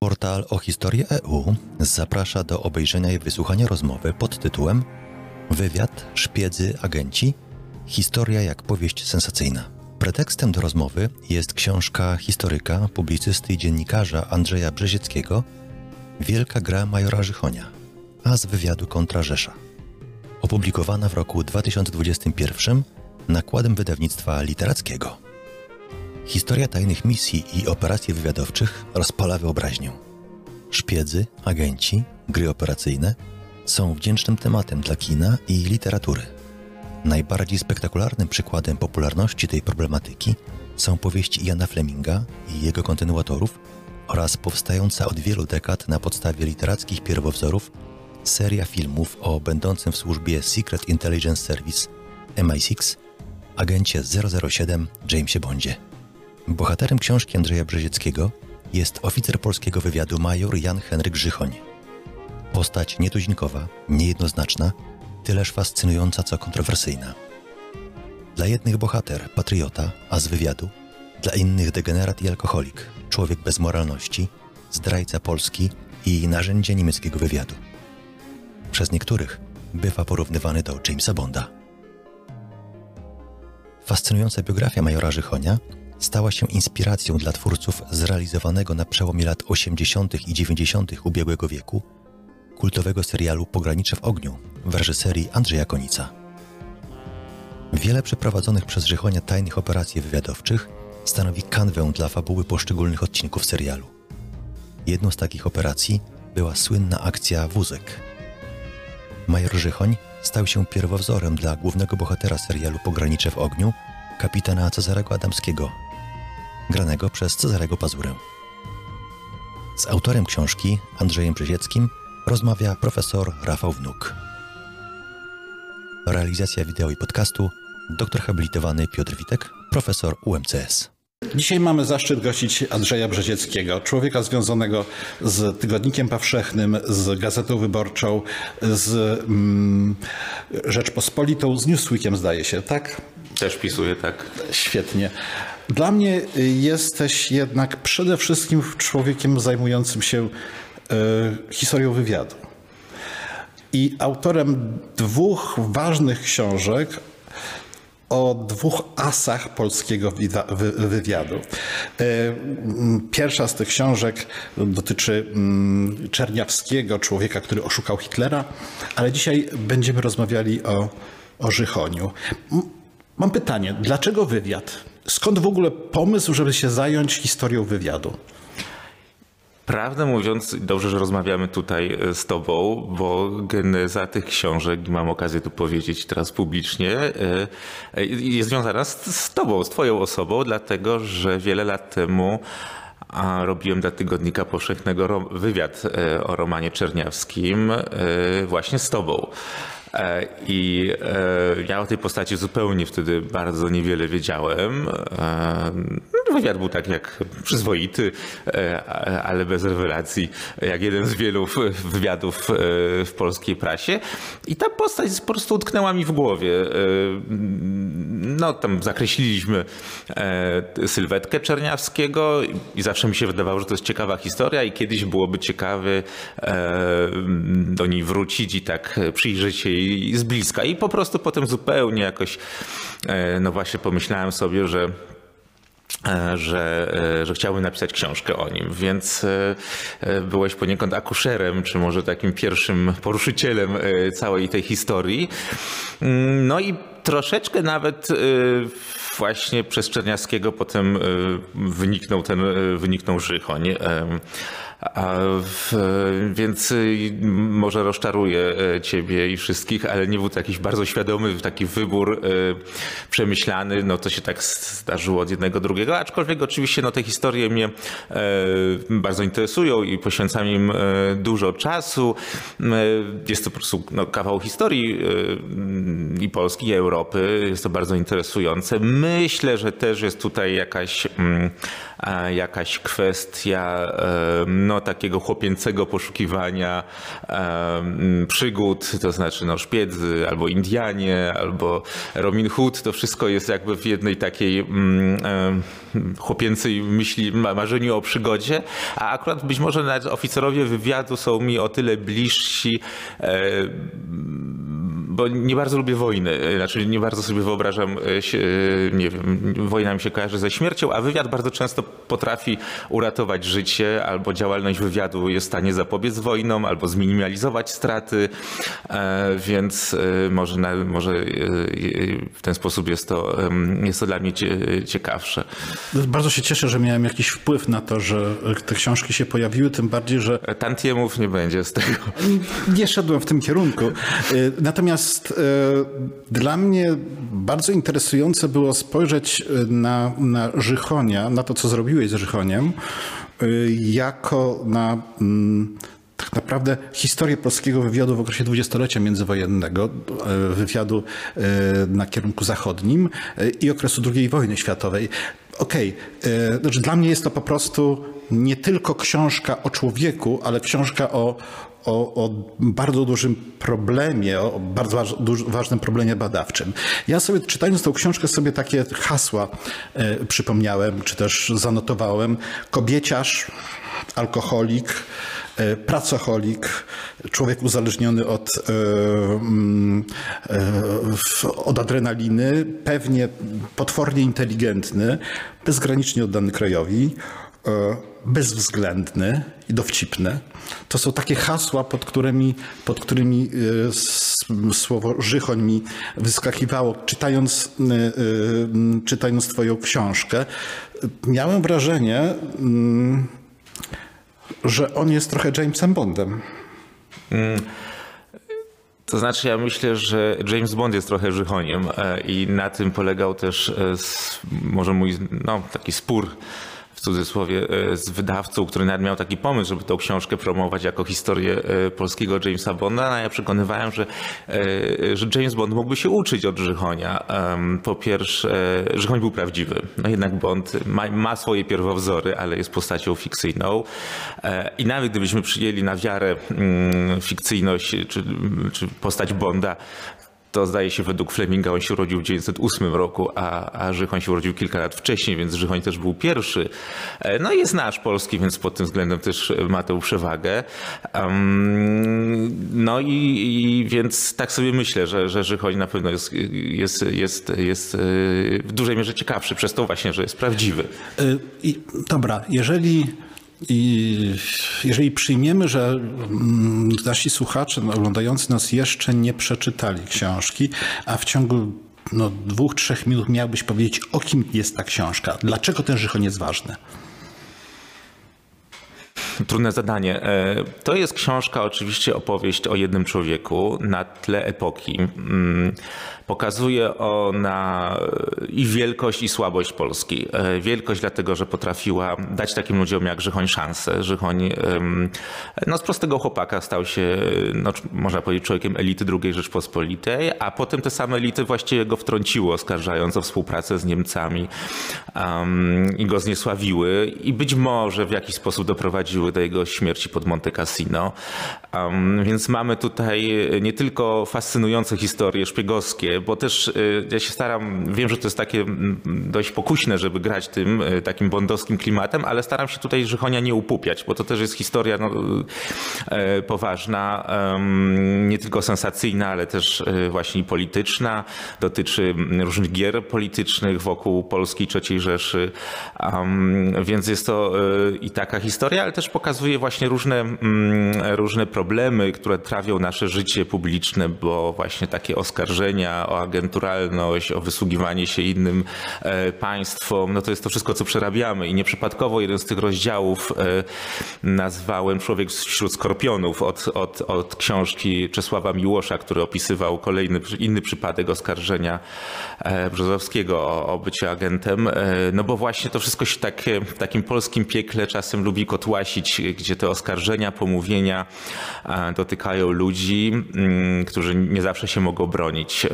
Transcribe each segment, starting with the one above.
Portal o historii EU zaprasza do obejrzenia i wysłuchania rozmowy pod tytułem Wywiad, szpiedzy, agenci Historia jak powieść sensacyjna. Pretekstem do rozmowy jest książka historyka, publicysty i dziennikarza Andrzeja Brzezieckiego Wielka gra majora Żychonia, a z wywiadu kontra Rzesza. Opublikowana w roku 2021 nakładem wydawnictwa literackiego. Historia tajnych misji i operacji wywiadowczych rozpala wyobraźnię. Szpiedzy, agenci, gry operacyjne są wdzięcznym tematem dla kina i literatury. Najbardziej spektakularnym przykładem popularności tej problematyki są powieści Jana Fleminga i jego kontynuatorów oraz powstająca od wielu dekad na podstawie literackich pierwowzorów seria filmów o będącym w służbie Secret Intelligence Service MI6 agencie 007 Jamesie Bondzie. Bohaterem książki Andrzeja Brzezieckiego jest oficer polskiego wywiadu major Jan Henryk Żychoń. Postać nietuzinkowa, niejednoznaczna, tyleż fascynująca co kontrowersyjna. Dla jednych bohater, patriota, a z wywiadu, dla innych degenerat i alkoholik, człowiek bez moralności, zdrajca Polski i narzędzie niemieckiego wywiadu. Przez niektórych bywa porównywany do Jamesa Bonda. Fascynująca biografia majora Żychonia stała się inspiracją dla twórców zrealizowanego na przełomie lat 80. i 90. ubiegłego wieku kultowego serialu Pogranicze w ogniu w reżyserii Andrzeja Konica. Wiele przeprowadzonych przez Żychonia tajnych operacji wywiadowczych stanowi kanwę dla fabuły poszczególnych odcinków serialu. Jedną z takich operacji była słynna akcja Wózek. Major Żychoń stał się pierwowzorem dla głównego bohatera serialu Pogranicze w ogniu, kapitana Cezarego Adamskiego, granego przez Cezarego Pazurę. Z autorem książki, Andrzejem Brzezieckim, rozmawia profesor Rafał Wnuk. Realizacja wideo i podcastu doktor habilitowany Piotr Witek, profesor UMCS. Dzisiaj mamy zaszczyt gościć Andrzeja Brzezieckiego, człowieka związanego z Tygodnikiem Powszechnym, z Gazetą Wyborczą, z mm, Rzeczpospolitą, z Newsweekiem zdaje się, tak? Też pisuję, tak. Świetnie. Dla mnie jesteś jednak przede wszystkim człowiekiem zajmującym się historią wywiadu. I autorem dwóch ważnych książek o dwóch asach polskiego wywiadu. E, pierwsza z tych książek dotyczy mm, Czerniawskiego, człowieka, który oszukał Hitlera, ale dzisiaj będziemy rozmawiali o, o Żychoniu. Mam pytanie, dlaczego wywiad? Skąd w ogóle pomysł, żeby się zająć historią wywiadu? Prawdę mówiąc, dobrze, że rozmawiamy tutaj e, z Tobą, bo geneza tych książek, mam okazję tu powiedzieć teraz publicznie, e, e, jest związana z, z Tobą, z Twoją osobą, dlatego że wiele lat temu a robiłem dla Tygodnika Powszechnego wywiad o Romanie Czerniawskim właśnie z Tobą. E, I e, ja o tej postaci zupełnie wtedy bardzo niewiele wiedziałem. E, no, wywiad był tak jak przyzwoity, ale bez rewelacji, jak jeden z wielu wywiadów w polskiej prasie. I ta postać po prostu utknęła mi w głowie. No tam zakreśliliśmy sylwetkę Czerniawskiego i zawsze mi się wydawało, że to jest ciekawa historia i kiedyś byłoby ciekawe do niej wrócić i tak przyjrzeć się i z bliska. I po prostu potem zupełnie jakoś, e, no właśnie pomyślałem sobie, że e, że, e, że chciałbym napisać książkę o nim, więc byłeś poniekąd akuszerem, czy może takim pierwszym poruszycielem całej tej historii. Mm, no i troszeczkę nawet właśnie przez Czerniawskiego potem wyniknął ten, wyniknął Żychoń. W, więc y, może rozczaruję e, ciebie i wszystkich, ale nie był to jakiś bardzo świadomy taki wybór e, przemyślany. No to się tak zdarzyło od jednego drugiego, aczkolwiek oczywiście no, te historie mnie e, bardzo interesują i poświęcam im dużo czasu. Jest to po prostu no, kawał historii i Polski, i Europy. Jest to bardzo interesujące. Myślę, że też jest tutaj jakaś, mm, jakaś kwestia no, takiego chłopięcego poszukiwania przygód, to znaczy no, szpiedzy, albo Indianie, albo Robin Hood. To wszystko jest jakby w jednej takiej mm, chłopięcej myśli, marzeniu o przygodzie, a akurat być może nawet oficerowie wywiadu są mi o tyle bliżsi, e, bo nie bardzo lubię wojny. Znaczy nie bardzo sobie wyobrażam, e, e, nie wiem, wojna mi się kojarzy ze śmiercią, a wywiad bardzo często potrafi uratować życie, albo działalność wywiadu jest w stanie zapobiec wojnom, albo zminimalizować straty, więc może, może w ten sposób jest to, jest to dla mnie ciekawsze. Bardzo się cieszę, że miałem jakiś wpływ na to, że te książki się pojawiły, tym bardziej, że... Tantiemów nie będzie z tego. Nie szedłem w tym kierunku. Y, natomiast y, dla mnie bardzo interesujące było spojrzeć y, na, na Żychonia, na to, co zrobiłeś z Żychoniem, jako na mm, tak naprawdę historię polskiego wywiadu w okresie dwudziestolecia międzywojennego, wywiadu na kierunku zachodnim i okresu II wojny światowej. Okej, okay. znaczy dla mnie jest to po prostu nie tylko książka o człowieku, ale książka o, o, o bardzo dużym problemie, o bardzo waż, duż, ważnym problemie badawczym. Ja sobie czytając tą książkę sobie takie hasła e, przypomniałem, czy też zanotowałem. Kobieciarz, alkoholik, E, pracocholik, człowiek uzależniony od, e, mm, od adrenaliny, pewnie potwornie inteligentny, bezgranicznie oddany krajowi, bezwzględny i dowcipny. To są takie hasła, pod którymi, pod którymi słowo Żychoń mi wyskakiwało, czytając, czytając Twoją książkę. Miałem wrażenie, mm, że on jest trochę Jamesem Bondem. Mm. To znaczy, ja myślę, że James Bond jest trochę żychoniem e, i na tym polegał też e, może mój no, taki spór w cudzysłowie e, z wydawcą, który nawet miał taki pomysł, żeby tą książkę promować jako historię e, polskiego Jamesa Bonda. No, ja przekonywałem, że, e, że James Bond mógłby się uczyć od Żychonia. Po pierwsze, Żychoń był prawdziwy. No jednak Bond ma, ma swoje pierwowzory, ale jest postacią fikcyjną. I nawet gdybyśmy przyjęli na wiarę mm, fikcyjność czy, czy postać Bonda, to zdaje się według Fleminga on się urodził w 1908 roku, a, a Żychoń się urodził kilka lat wcześniej, więc Żychoń też był pierwszy. E, no i jest nasz polski, więc pod tym względem też ma tę przewagę. Um, no i, i, więc tak sobie myślę, że, że Żychoń na pewno jest, jest, jest, jest e, w dużej mierze ciekawszy przez to właśnie, że jest prawdziwy. E, dobra, jeżeli i jeżeli przyjmiemy, że mm, nasi słuchacze oglądający nas jeszcze nie przeczytali książki, a w ciągu no, dwóch, trzech minut miałbyś powiedzieć, o kim jest ta książka, dlaczego ten Żychon jest ważny? Trudne zadanie. E, to jest książka, oczywiście opowieść o jednym człowieku na tle epoki. Mm, Pokazuje ona i wielkość, i słabość Polski. E, wielkość dlatego, że potrafiła dać takim ludziom jak Żychoń szansę. Żychoń no, z prostego chłopaka stał się, no, można powiedzieć, człowiekiem elity II Rzeczpospolitej, a potem te same elity właściwie go wtrąciły, oskarżając o współpracę z Niemcami um, i go zniesławiły i być może w jakiś sposób doprowadziły do jego śmierci pod Monte Cassino. Um, więc mamy tutaj nie tylko fascynujące historie szpiegowskie, bo też y, ja się staram, wiem, że to jest takie dość pokuśne, żeby grać tym y, takim bondowskim klimatem, ale staram się tutaj Żychonia nie upupiać, bo to też jest historia no, poważna, nie tylko sensacyjna, ale też właśnie polityczna. Dotyczy różnych gier politycznych wokół Polski III Rzeszy, więc jest to i taka historia, ale też pokazuje właśnie różne, mm, różne problemy, które trawią nasze życie publiczne, bo właśnie takie oskarżenia o agenturalność, o wysługiwanie się innym e, państwom, no to jest to wszystko, co przerabiamy. I nieprzypadkowo jeden z tych rozdziałów e, nazwałem Człowiek wśród skorpionów od, od, od książki Czesława Miłosza, który opisywał kolejny, inny przypadek oskarżenia e, Brzozowskiego o, o bycie agentem, no bo właśnie to wszystko się tak, w takim polskim piekle czasem lubi kotłasić gdzie te oskarżenia, pomówienia dotykają ludzi, mm, którzy nie zawsze się mogą bronić.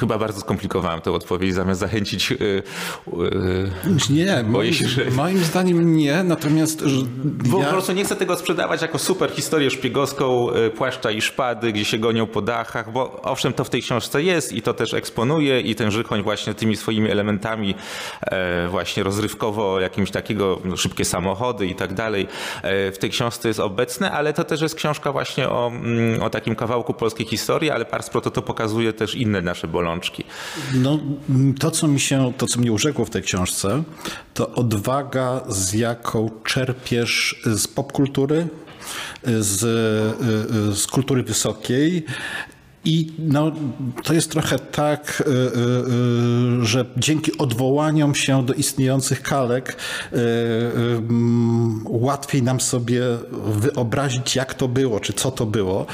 Chyba bardzo skomplikowałem tę odpowiedź, zamiast zachęcić. Nie, moim, się, że... moim zdaniem nie, natomiast. Bo ja... po prostu nie chcę tego sprzedawać jako super historię szpiegowską płaszcza i szpady, gdzie się gonią po dachach, bo owszem, to w tej książce jest i to też eksponuje i ten Żychoń właśnie tymi swoimi elementami e, właśnie rozrywkowo, jakimś takiego no, szybkie samochody i tak dalej e, w tej książce jest obecne, ale to też jest książka właśnie o, mm, o takim kawałku polskiej historii, ale Pars Proto to pokazuje też inne nasze bolączki. No, to, co mi się, to, co mnie urzekło w tej książce, to odwaga, z jaką czerpiesz z popkultury, z, y, y, z kultury wysokiej i no, to jest trochę tak, y, że dzięki odwołaniom się do istniejących kalek łatwiej nam sobie wyobrazić, jak to było, czy co to było.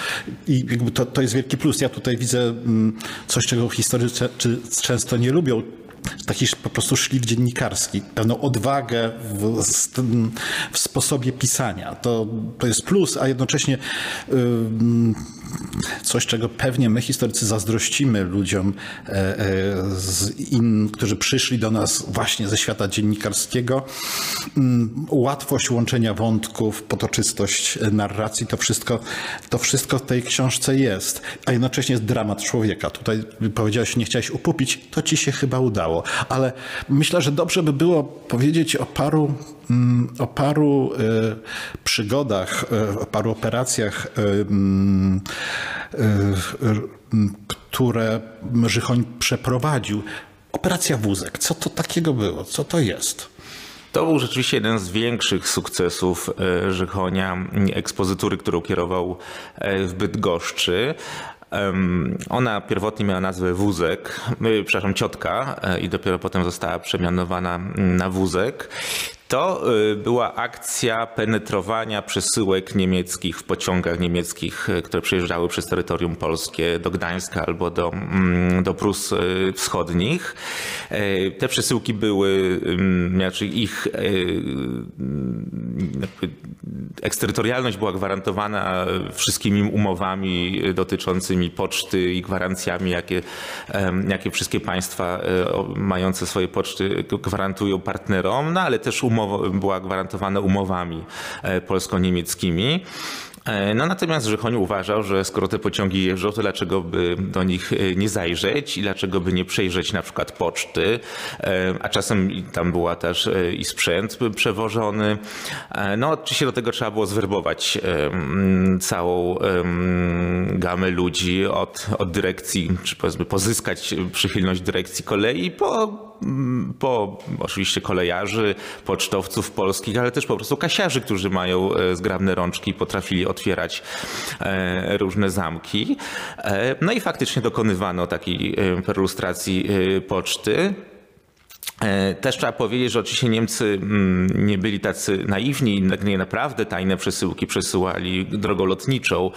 I to, to jest wielki plus. Ja tutaj widzę mm, coś, czego historycy często nie lubią taki po prostu szlif dziennikarski, pewną odwagę w, w sposobie pisania. To, to jest plus, a jednocześnie coś, czego pewnie my historycy zazdrościmy ludziom, e, e, in, którzy przyszli do nas właśnie ze świata dziennikarskiego. Łatwość łączenia wątków, potoczystość narracji, to wszystko, to wszystko w tej książce jest, a jednocześnie jest dramat człowieka. Tutaj powiedziałeś, nie chciałeś upupić, to ci się chyba udało, ale myślę, że dobrze by było powiedzieć o paru Mm, o paru e, przygodach, e, o paru operacjach, e, mm, które Żychoń przeprowadził. Operacja Wózek, co to takiego było? Co to jest? To był rzeczywiście jeden z większych sukcesów Żychonia, ekspozytury, którą kierował w Bydgoszczy. Ona pierwotnie miała nazwę Wózek, przepraszam, Ciotka i dopiero potem została przemianowana na Wózek. To y, była akcja penetrowania przesyłek niemieckich w pociągach niemieckich, y, które przejeżdżały przez terytorium polskie do Gdańska albo do, mm, do Prus y, Wschodnich. Te przesyłki były, znaczy ich eksterytorialność była gwarantowana wszystkimi umowami dotyczącymi poczty i gwarancjami, jakie, jakie wszystkie państwa mające swoje poczty gwarantują partnerom, no ale też była gwarantowana umowami e, polsko-niemieckimi. E, no natomiast Żychoń uważał, że skoro te pociągi jeżdżą, to dlaczego by do nich e, nie zajrzeć i dlaczego by nie przejrzeć na przykład poczty, a czasem tam była też i sprzęt przewożony. No oczywiście do tego trzeba było zwerbować całą gamę ludzi od, od dyrekcji, czy powiedzmy pozyskać przychylność dyrekcji kolei po po oczywiście kolejarzy, pocztowców polskich, ale też po prostu kasiarzy, którzy mają e, zgrabne rączki i potrafili otwierać e, różne zamki. E, no i faktycznie dokonywano takiej perlustracji poczty. E, też trzeba powiedzieć, że oczywiście Niemcy mm, nie byli tacy naiwni, nie naprawdę tajne przesyłki przesyłali drogą lotniczą,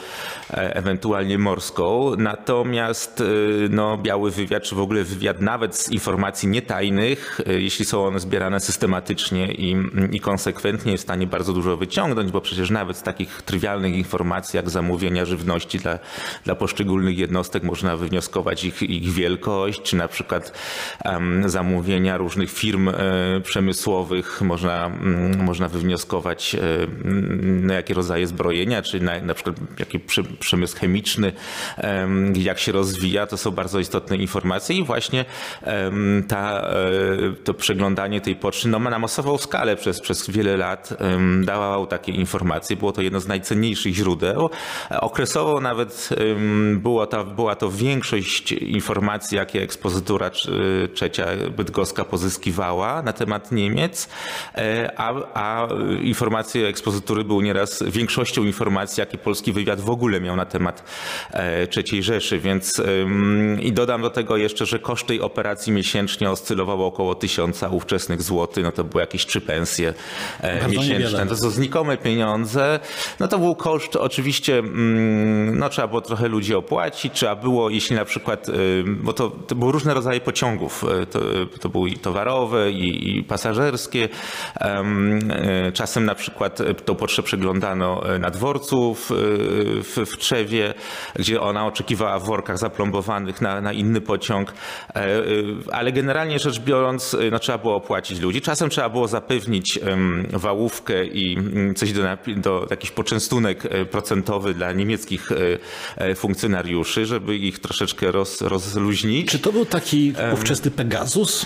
e, ewentualnie morską. Natomiast e, no, biały wywiad, czy w ogóle wywiad nawet z informacji nietajnych, jeśli są one zbierane systematycznie i, i konsekwentnie, jest w stanie bardzo dużo wyciągnąć, bo przecież nawet z takich trywialnych informacji jak zamówienia żywności dla, dla poszczególnych jednostek można wywnioskować ich, ich wielkość, czy na przykład um, zamówienia różnych firm e, przemysłowych można, mm, można wywnioskować, e, na jakie rodzaje zbrojenia, czy na, na przykład jaki przemysł chemiczny, jak się rozwija. To są bardzo istotne informacje i właśnie ta, e, to przeglądanie tej poczty no, na masową skalę przez, przez wiele lat dawało takie informacje. Było to jedno z najcenniejszych źródeł. Okresowo nawet było to, była to większość informacji, jakie ekspozytura trzecia bydgoska pozyskiwała na temat Niemiec, e, a, a informacje ekspozytury były nieraz większością informacji, jakie polski wywiad w ogóle miał na temat e, III Rzeszy, więc i dodam do tego jeszcze, że koszt tej operacji miesięcznie oscylował około tysiąca ówczesnych złotych, no to były jakieś trzy pensje e, Bardzo miesięczne. Niewiele. To są znikome pieniądze. No to był koszt oczywiście, mm, no trzeba było trochę ludzi opłacić, trzeba było, jeśli na przykład, bo to, to były różne rodzaje pociągów, to, to był towarowe i, i pasażerskie. Czasem na przykład tą pocztę przeglądano na dworcu w, w, w Trzewie, gdzie ona oczekiwała w workach zaplombowanych na, na inny pociąg, ale generalnie rzecz biorąc, no, trzeba było opłacić ludzi. Czasem trzeba było zapewnić wałówkę i mm, coś do, do jakiś poczęstunek procentowy dla niemieckich funkcjonariuszy, żeby ich troszeczkę roz, rozluźnić. Czy to był taki ówczesny Pegasus?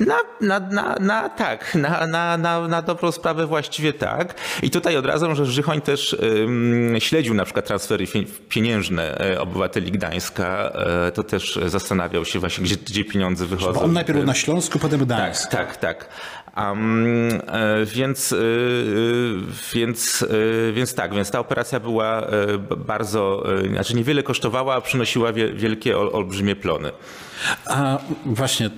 Na, na, na, na tak, na, na, na, na dobrą sprawę właściwie tak. I tutaj od razu, że Żychoń też um, śledził na przykład transfery pieniężne e, obywateli Gdańska, e, to też zastanawiał się właśnie, gdzie, gdzie pieniądze wychodzą. Bo on najpierw był na Śląsku, potem Gdańsk. Tak, tak, tak. Um, więc, więc, więc tak, więc ta operacja była bardzo, znaczy niewiele kosztowała, a przynosiła wielkie, olbrzymie plony. A właśnie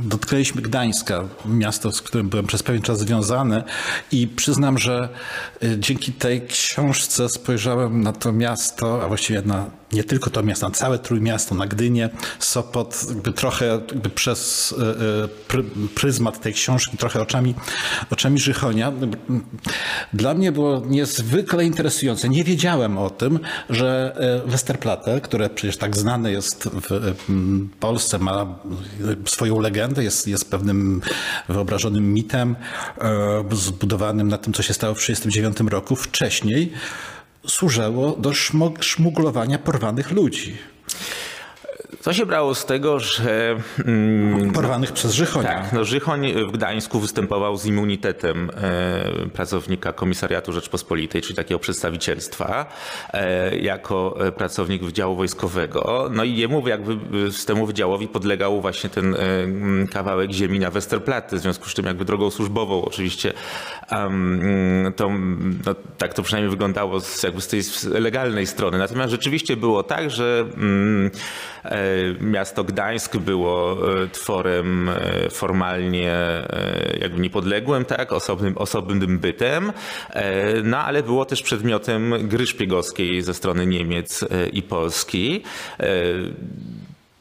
dotknęliśmy Gdańska, miasto, z którym byłem przez pewien czas związany i przyznam, że dzięki tej książce spojrzałem na to miasto, a właściwie na nie tylko to miasto, na całe Trójmiasto, na Gdynię, Sopot, jakby trochę jakby przez pryzmat tej książki, trochę oczami, oczami Żychonia. Dla mnie było niezwykle interesujące. Nie wiedziałem o tym, że Westerplatte, które przecież tak znane jest w Polsce, ma swoją legendę, jest, jest pewnym wyobrażonym mitem e, zbudowanym na tym, co się stało w 1939 roku. Wcześniej służyło do szmuglowania porwanych ludzi. To się brało z tego, że... Mm, Porwanych przez Żychonia. Tak, no Żychoń w Gdańsku występował z immunitetem e, pracownika Komisariatu Rzeczpospolitej, czyli takiego przedstawicielstwa, e, jako pracownik wydziału wojskowego. No i jemu jakby z temu wydziałowi podlegał właśnie ten e, kawałek ziemi na Westerplatte, w związku z czym jakby drogą służbową oczywiście um, to, no, tak to przynajmniej wyglądało z, jakby z tej legalnej strony. Natomiast rzeczywiście było tak, że um, Miasto Gdańsk było e, tworem e, formalnie e, jakby niepodległym, tak, osobnym, osobnym bytem, no ale było też przedmiotem gry szpiegowskiej ze strony Niemiec i Polski.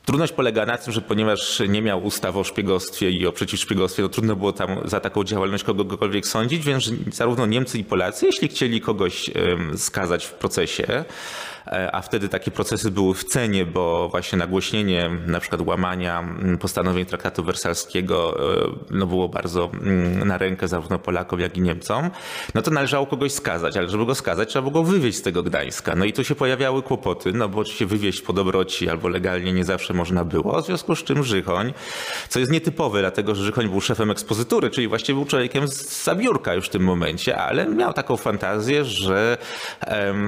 Trudność polega na tym, że ponieważ nie miał ustawy o szpiegostwie i o przeciwszpiegostwie, to trudno było tam za taką działalność kogokolwiek sądzić, więc zarówno Niemcy i Polacy, jeśli chcieli kogoś skazać w procesie, a wtedy takie procesy były w cenie, bo właśnie nagłośnienie na przykład łamania mm, postanowień traktatu wersalskiego e, no było bardzo mm, na rękę zarówno Polakom, jak i Niemcom, no to należało kogoś skazać, ale żeby go skazać, trzeba było go wywieźć z tego Gdańska. No i tu się pojawiały kłopoty, no bo oczywiście wywieźć po dobroci albo legalnie nie zawsze można było, w związku z czym Żychoń, co jest nietypowe, dlatego że Żychoń był szefem ekspozytury, czyli właściwie był człowiekiem z zabiórka już w tym momencie, ale miał taką fantazję, że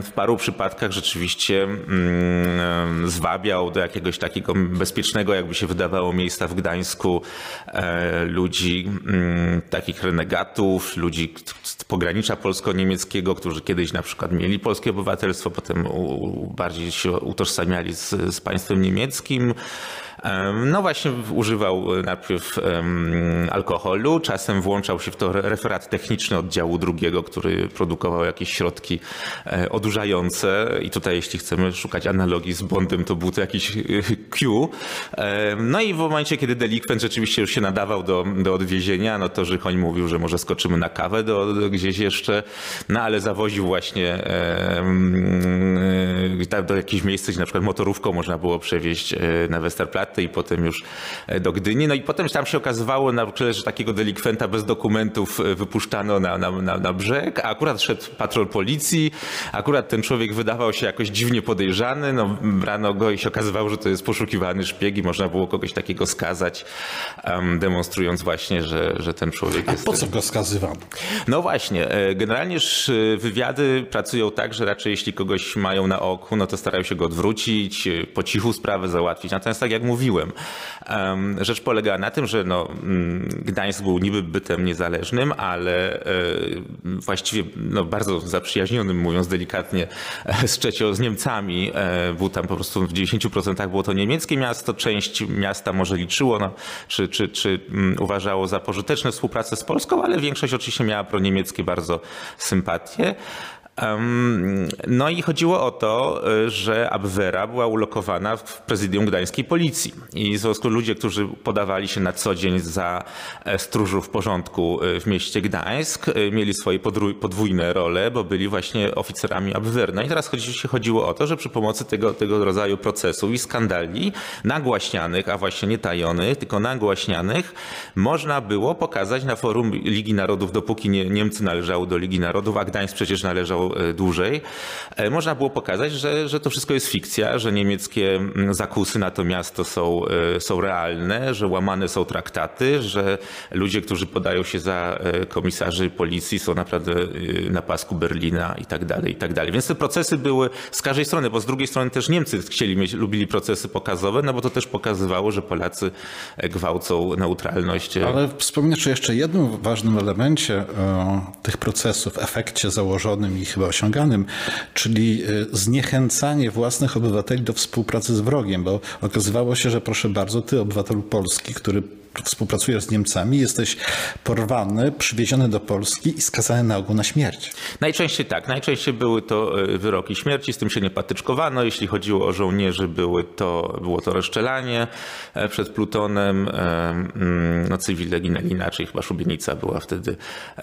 w paru przypadkach rzeczywiście rzeczywiście mm, zwabiał do jakiegoś takiego bezpiecznego, jakby się wydawało, miejsca w Gdańsku e, ludzi, mm, takich renegatów, ludzi z pogranicza polsko-niemieckiego, którzy kiedyś na przykład mieli polskie obywatelstwo, potem bardziej się utożsamiali z, z państwem niemieckim. No właśnie używał najpierw alkoholu, czasem włączał się w to referat techniczny oddziału drugiego, który produkował jakieś środki e, odurzające. I tutaj jeśli chcemy szukać analogii z Bondem, to był to jakiś e, Q. No i w momencie, kiedy delikwent rzeczywiście już się nadawał do, do odwiezienia, no to Żychoń mówił, że może skoczymy na kawę do, do gdzieś jeszcze, no ale zawoził właśnie e, do jakichś miejsc, gdzie na przykład motorówką można było przewieźć na Westerplatte i potem już e, do Gdyni. No i potem tam się okazywało na przykład, że takiego delikwenta bez dokumentów e, wypuszczano na, na, na, na brzeg, a akurat szedł patrol policji, akurat ten człowiek wydawał się jakoś dziwnie podejrzany, no brano go i się okazywało, że to jest poszukiwany szpieg i można było kogoś takiego skazać, um, demonstrując właśnie, że, że ten człowiek a jest... po co go skazywano? No właśnie, e, generalnie wywiady pracują tak, że raczej jeśli kogoś mają na oku, no to starają się go odwrócić, po cichu sprawę załatwić. Natomiast tak jak mówiłem, mówiłem. Rzecz polega na tym, że no, mm, Gdańsk był niby bytem niezależnym, ale e, właściwie no, bardzo zaprzyjaźnionym, mówiąc delikatnie, z trzecią z Niemcami. E, był tam po prostu w 90% było to niemieckie miasto, część miasta może liczyło, no, czy, czy, czy mm, uważało za pożyteczne współpracę z Polską, ale większość oczywiście miała pro niemieckie bardzo sympatie. No i chodziło o to, że Abwera była ulokowana w prezydium gdańskiej policji. I w związku ludzie, którzy podawali się na co dzień za e, stróżów porządku e, w mieście Gdańsk, e, mieli swoje podwójne role, bo byli właśnie oficerami Abwery. No i teraz chodziło o to, że przy pomocy tego, tego rodzaju procesów i skandali nagłaśnianych, a właśnie nie tajonych, tylko nagłaśnianych, można było pokazać na forum Ligi Narodów, dopóki nie, Niemcy należały do Ligi Narodów, a Gdańsk przecież należał dłużej, można było pokazać, że, że to wszystko jest fikcja, że niemieckie zakusy na to miasto są, są realne, że łamane są traktaty, że ludzie, którzy podają się za komisarzy policji są naprawdę na pasku Berlina i tak dalej, i tak dalej. Więc te procesy były z każdej strony, bo z drugiej strony też Niemcy chcieli mieć, lubili procesy pokazowe, no bo to też pokazywało, że Polacy gwałcą neutralność. Ale wspominasz jeszcze jednym ważnym elemencie e, tych procesów, efekcie założonym i chyba osiąganym, czyli e, zniechęcanie własnych obywateli do współpracy z wrogiem, bo okazywało się, że proszę bardzo, ty obywatelu Polski, który współpracujesz z Niemcami, jesteś porwany, przywieziony do Polski i skazany na ogół na śmierć. Najczęściej tak. Najczęściej były to e, wyroki śmierci, z tym się nie patyczkowano. Jeśli chodziło o żołnierzy, były to, było to rozszczelanie e, przed Plutonem. E, mm, no, cywile ginęli inaczej, chyba szubienica była wtedy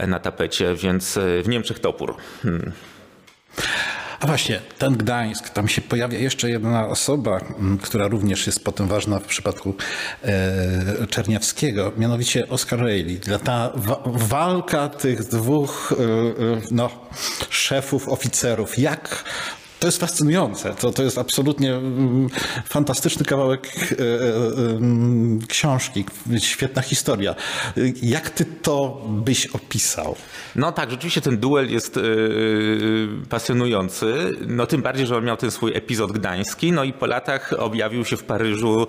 na tapecie, więc w Niemczech topór. Hmm. A właśnie, ten Gdańsk, tam się pojawia jeszcze jedna osoba, która również jest potem ważna w przypadku e, Czerniawskiego, mianowicie Oscar Reilly. Ta walka tych dwóch e, e, no, szefów, oficerów, jak to jest fascynujące. To, to jest absolutnie mm, fantastyczny kawałek e, e, książki, świetna historia. Jak ty to byś opisał? No tak, rzeczywiście ten duel jest pasjonujący. No tym bardziej, że on miał ten swój epizod gdański. No i po latach objawił się w Paryżu,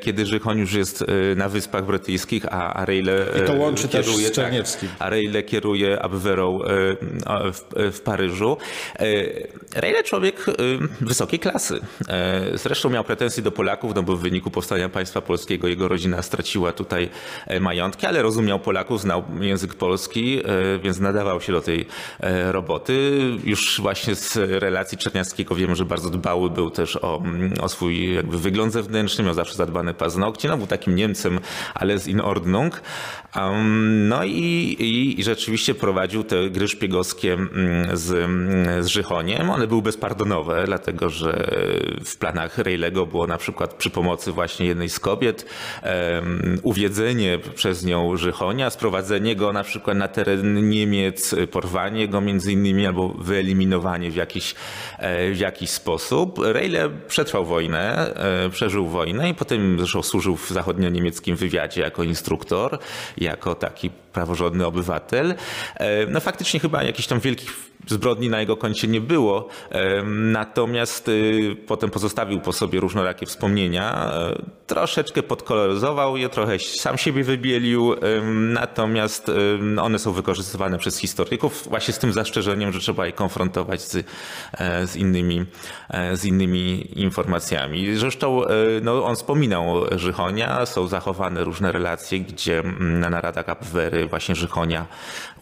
kiedy Żychoń już jest na Wyspach Brytyjskich, a, a Reyle I to łączy kieruje, też z Czerniewskim. Tak, a Reyle kieruje Abwerą w, w Paryżu. Reyle człowiek człowiek y, wysokiej klasy. E, zresztą miał pretensje do Polaków, no bo w wyniku powstania państwa polskiego jego rodzina straciła tutaj e, majątki, ale rozumiał Polaków, znał język polski, e, więc nadawał się do tej roboty. Już właśnie z relacji Czerniackiego wiemy, że bardzo dbały był też o, mm, o swój jakby wygląd zewnętrzny, miał zawsze zadbane paznokcie, no był takim Niemcem, ale z in Ordnung. Um, no i, i, rzeczywiście prowadził te gry szpiegowskie mm, z, mm, z Żychoniem. One były bezpardonowne pardonowe, dlatego że w planach Rejlego było na przykład przy pomocy właśnie jednej z kobiet um, uwiedzenie przez nią Żychonia, sprowadzenie go na przykład na teren Niemiec, porwanie go między innymi albo wyeliminowanie w jakiś, e, w jakiś sposób. Rejle przetrwał wojnę, e, przeżył wojnę i potem zresztą służył w zachodnio-niemieckim wywiadzie jako instruktor, jako taki praworządny obywatel. E, no faktycznie chyba jakichś tam wielkich zbrodni na jego koncie nie było. Natomiast y, potem pozostawił po sobie różnorakie wspomnienia. E, troszeczkę podkoloryzował je, trochę sam siebie wybielił. Natomiast one są wykorzystywane przez historyków właśnie z tym zastrzeżeniem, że trzeba je konfrontować z, e, z, innymi, e, z innymi informacjami. Zresztą no, on wspominał Żychonia, są zachowane różne relacje, gdzie na naradach Abwery właśnie Żychonia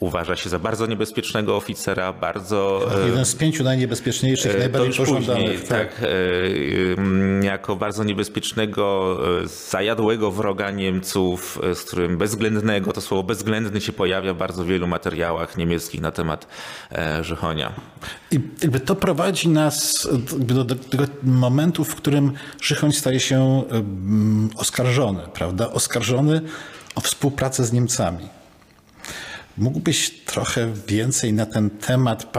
uważa się za bardzo niebezpiecznego oficera, bardzo... Jeden z pięciu najniebezpieczniejszych, e, najbardziej pożądanych. Tak, tak e, jako bardzo niebezpiecznego, e, zajadłego wroga Niemców, z którym bezwzględnego, to słowo bezwzględny się pojawia w bardzo wielu materiałach niemieckich na temat Żychonia. I jakby to prowadzi nas do, do tego momentu, w którym Żychoń staje się oskarżony, prawda? Oskarżony o współpracę z Niemcami. Mógłbyś trochę więcej na ten temat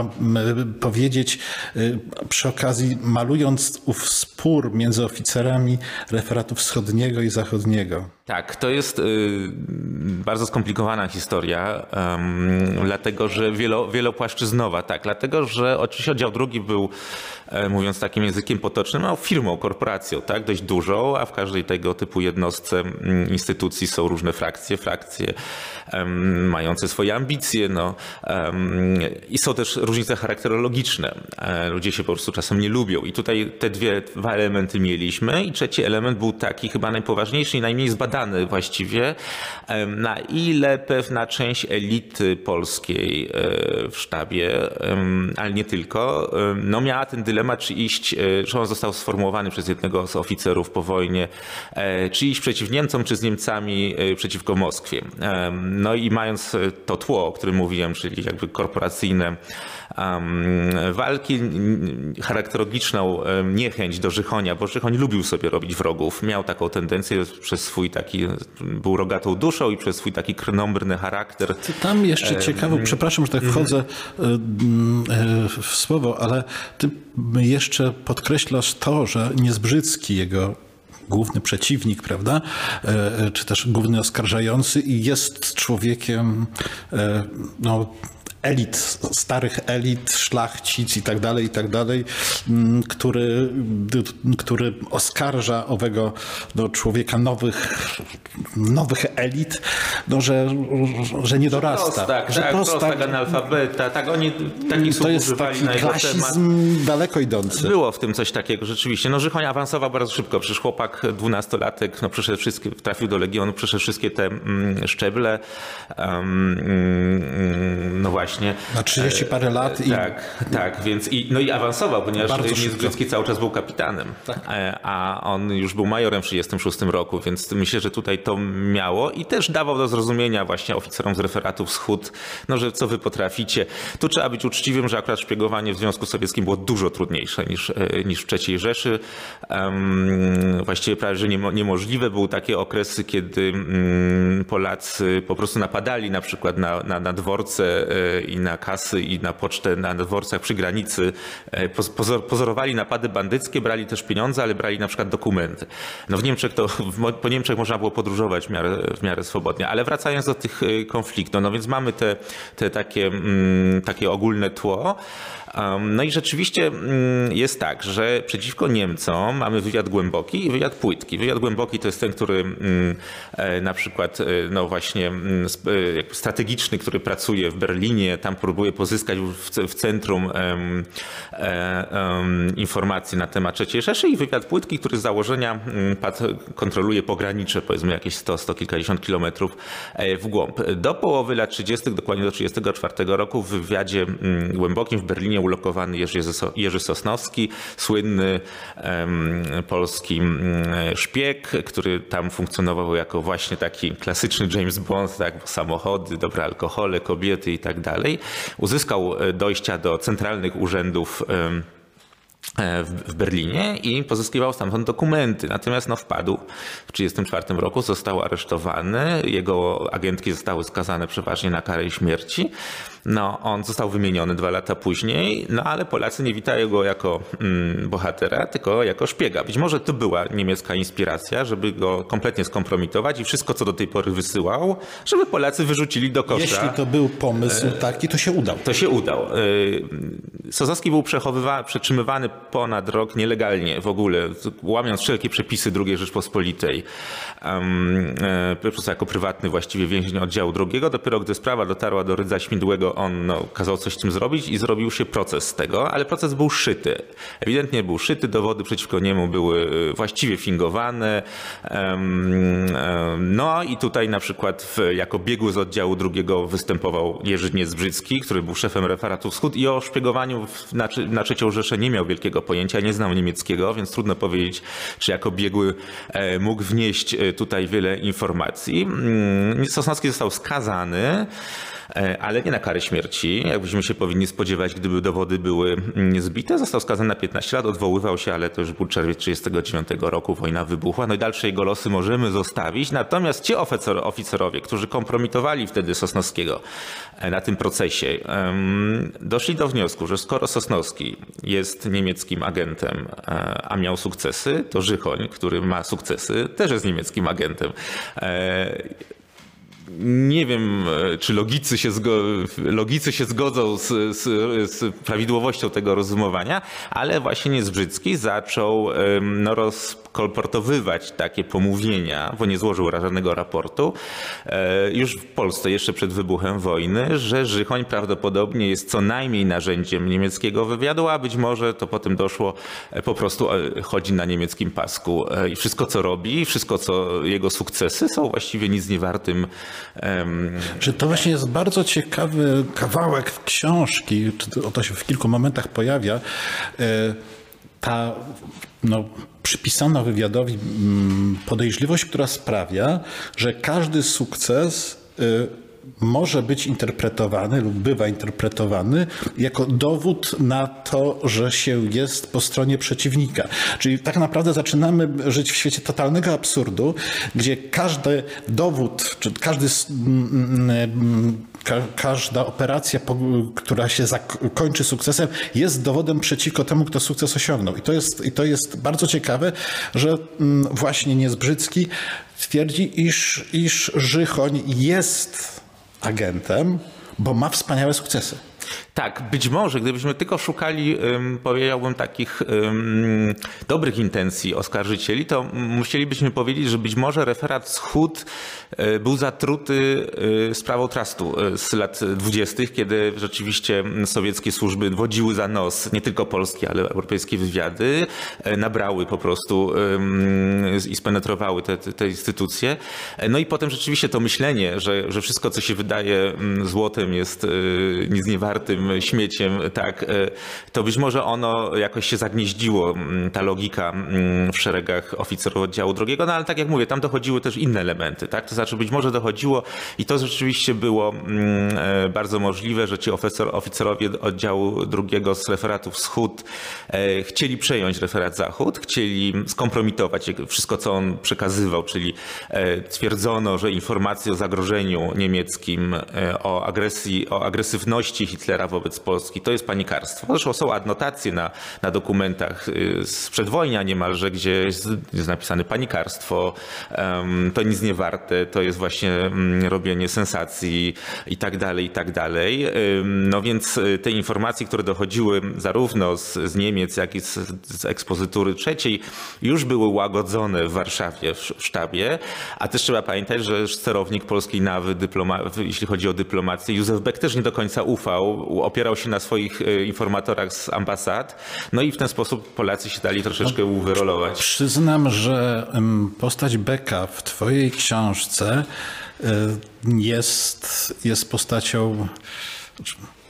powiedzieć y, przy okazji, malując ów spór między oficerami referatu wschodniego i zachodniego? Tak, to jest y, bardzo skomplikowana historia, dlatego że wielo, wielopłaszczyznowa, tak, dlatego że oczywiście oddział drugi był, e, mówiąc takim językiem potocznym, no, firmą, korporacją, tak, dość dużą, a w każdej tego typu jednostce instytucji są różne frakcje, frakcje mające swoje ambicje, no, i są też różnice charakterologiczne. E, ludzie się po prostu czasem nie lubią i tutaj te dwie, dwa elementy mieliśmy i trzeci element był taki chyba najpoważniejszy i najmniej zbadany właściwie, na ile pewna część elity polskiej e, w sztabie, ale nie tylko, no miała ten dylemat, czy iść, e, że on został sformułowany przez jednego z oficerów po wojnie, e, czy iść przeciw Niemcom, czy z Niemcami przeciwko Moskwie. No i mając to tło, o którym mówiłem, czyli jakby korporacyjne walki, charakterologiczną niechęć do Żychonia, bo Żychoń lubił sobie robić wrogów. Miał taką tendencję przez swój taki, był rogatą duszą i przez swój taki krnąbrny charakter. Tam jeszcze ciekawe, przepraszam, że tak wchodzę e, w słowo, ale ty jeszcze podkreślasz to, że Niezbrzycki, jego główny przeciwnik, prawda, e, e, czy też główny oskarżający i jest człowiekiem no, elit, starych elit, szlachcic i tak dalej, i tak dalej, m, który, który oskarża owego no, człowieka nowych, nowych elit, no, że, że nie dorasta. Prostak, że tak, prostak, analfabeta, tak, oni takich to słów jest używali taki na jego temat. daleko idący. Było w tym coś takiego, rzeczywiście. No Żychoń awansował bardzo szybko. Przecież chłopak dwunastolatek, no przeszedł wszystkie, trafił do Legionu, przeszedł wszystkie te mm, szczeble. Um, mm, no właśnie. Na 30 parę lat i Tak, tak, więc i, no i awansował, ponieważ. Niezbrzycki cały czas był kapitanem, E, a on już był majorem w 1936 roku, więc myślę, że tutaj to miało i też dawał do zrozumienia właśnie oficerom z referatu Wschód, no że co wy potraficie. Tu trzeba być uczciwym, że akurat szpiegowanie w Związku Sowieckim było dużo trudniejsze niż, e, niż w III Rzeszy. Em, właściwie prawie, że niemo, niemożliwe. Były takie okresy, kiedy mm, Polacy po prostu napadali na przykład na, na, na dworce e, i na kasy i na pocztę na dworcach przy granicy. E, poz- Pozor, pozorowali napady bandyckie, brali też pieniądze, ale brali na przykład dokumenty. No w Niemczech to, po Niemczech można było podróżować w miarę, w miarę swobodnie. Ale wracając do tych e, konfliktów, no więc mamy te, te takie, mm, takie ogólne tło. No i rzeczywiście mm, jest tak, że przeciwko Niemcom mamy wywiad głęboki i wywiad płytki. Wywiad głęboki to jest ten, który mm, e, na przykład, e, no właśnie mm, e, strategiczny, który pracuje w Berlinie, tam próbuje pozyskać w, centrum informacji na temat III Rzeszy i wywiad płytki, który z założenia kontroluje pogranicze, powiedzmy jakieś 100, 100 kilkadziesiąt kilometrów w głąb. Do połowy lat 30., dokładnie do 1934 roku w wywiadzie głębokim w Berlinie ulokowany Jerzy, Sosnowski, słynny polski mm, szpieg, który tam funkcjonował jako właśnie taki klasyczny James Bond, tak, samochody, dobre alkohole, kobiety i tak dalej. Uzyskał e, dojścia do centralnych urzędów w w Berlinie i pozyskiwał stamtąd dokumenty. Natomiast no, wpadł w 1934 roku, został aresztowany, jego agentki zostały skazane przeważnie na karę śmierci. No, on został wymieniony dwa lata później, no ale Polacy nie witają go jako mm, bohatera, tylko jako szpiega. Być może to była niemiecka inspiracja, żeby go kompletnie skompromitować i wszystko, co do tej pory wysyłał, żeby Polacy wyrzucili do kosza. jeśli to był pomysł taki, to się udał. To się udał. Y, Sosowski był przechowywa- przetrzymywany ponad rok nielegalnie w ogóle, łamiąc wszelkie przepisy II Rzeczpospolitej. Um, e, jako prywatny właściwie więzień oddziału drugiego. Dopiero gdy sprawa dotarła do Rydza Śmidłego, on no, kazał coś z tym zrobić i zrobił się proces z tego, ale proces był szyty. Ewidentnie był szyty, dowody przeciwko niemu były y, właściwie fingowane. Em, No i tutaj na przykład w, jako biegły z oddziału drugiego występował Jerzy Niezbrzycki, który był szefem referatu Wschód i o szpiegowaniu na, na trzecią Rzeszę nie miał wielkiego pojęcia, nie znał niemieckiego, więc trudno powiedzieć, czy jako biegły e, mógł wnieść e, tutaj wiele informacji. Mm, Sosnowski został skazany. E, ale nie na karę śmierci, jakbyśmy się powinni spodziewać, gdyby dowody były mm, niezbite. Został skazany na 15 lat, odwoływał się, ale to już był czerwiec 1939 roku, wojna wybuchła. No i dalsze jego losy możemy zostawić. Natomiast ci oficer, oficerowie, którzy kompromitowali wtedy Sosnowskiego e, na tym procesie, doszli do wniosku, że skoro Sosnowski jest niemieckim agentem, e, a miał sukcesy, to Żychoń, który ma sukcesy, też jest niemieckim agentem. Nie wiem, e, czy logicy się, zgo, logicy się zgodzą z, z, z prawidłowością tego rozumowania, ale właśnie Niezbrzycki zaczął no, roz, kolportowywać takie pomówienia, bo nie złożył żadnego raportu, e, już w Polsce, jeszcze przed wybuchem wojny, że Żychoń prawdopodobnie jest co najmniej narzędziem niemieckiego wywiadu, a być może to potem doszło, e, po prostu e, chodzi na niemieckim pasku i wszystko co robi, wszystko co jego sukcesy są właściwie nic nie wartym. Że to właśnie jest bardzo ciekawy kawałek książki, czy to się w kilku momentach pojawia, ta no, przypisana wywiadowi mm, podejrzliwość, która sprawia, że każdy sukces y, może być interpretowany lub bywa interpretowany jako dowód na to, że się jest po stronie przeciwnika. Czyli tak naprawdę zaczynamy żyć w świecie totalnego absurdu, gdzie każdy dowód, czy każdy każda operacja, która się kończy sukcesem, jest dowodem przeciwko temu, kto sukces osiągnął. I to jest, i to jest bardzo ciekawe, że właśnie Niezbrzycki twierdzi, iż, iż Żychoń jest agentem, bo ma wspaniałe sukcesy. Tak, być może, gdybyśmy tylko szukali, powiedziałbym, takich dobrych intencji oskarżycieli, to musielibyśmy powiedzieć, że być może referat Wschód e, był zatruty e, sprawą trustu e, z lat dwudziestych, kiedy rzeczywiście sowieckie służby wodziły za nos nie tylko polskie, ale europejskie wywiady, nabrały po prostu i spenetrowały te, te instytucje. No i potem rzeczywiście to myślenie, że, że wszystko, co się wydaje złotem jest nic nie śmieciem, tak, e, to być może ono jakoś się zagnieździło, ta logika w szeregach oficerów oddziału drugiego, no ale tak jak mówię, tam dochodziły też inne elementy, tak, to znaczy być może dochodziło i to rzeczywiście było e, bardzo możliwe, że ci oficer, oficerowie oddziału drugiego z referatu wschód e, chcieli przejąć referat zachód, chcieli skompromitować wszystko, co on przekazywał, czyli twierdzono, że informacje o zagrożeniu niemieckim, o agresji, o agresywności Hitlera wobec Polski, to jest panikarstwo. Zresztą są adnotacje na, na dokumentach y, z przedwojnia niemalże, gdzie jest napisane panikarstwo, to nic nie warte, to jest właśnie mm, robienie sensacji i tak dalej, i tak dalej. No więc y, te informacje, które dochodziły zarówno z, z Niemiec, jak i z, z ekspozytury trzeciej, już były łagodzone w Warszawie, w, w sztabie, a też trzeba pamiętać, że sterownik polskiej nawy, dyploma, jeśli chodzi o dyplomację, Józef Beck też nie do końca ufał opierał się na swoich e, informatorach z ambasad, no i w ten sposób Polacy się dali troszeczkę no, wyrolować. Przyznam, że postać Beka w twojej książce e, jest, jest postacią,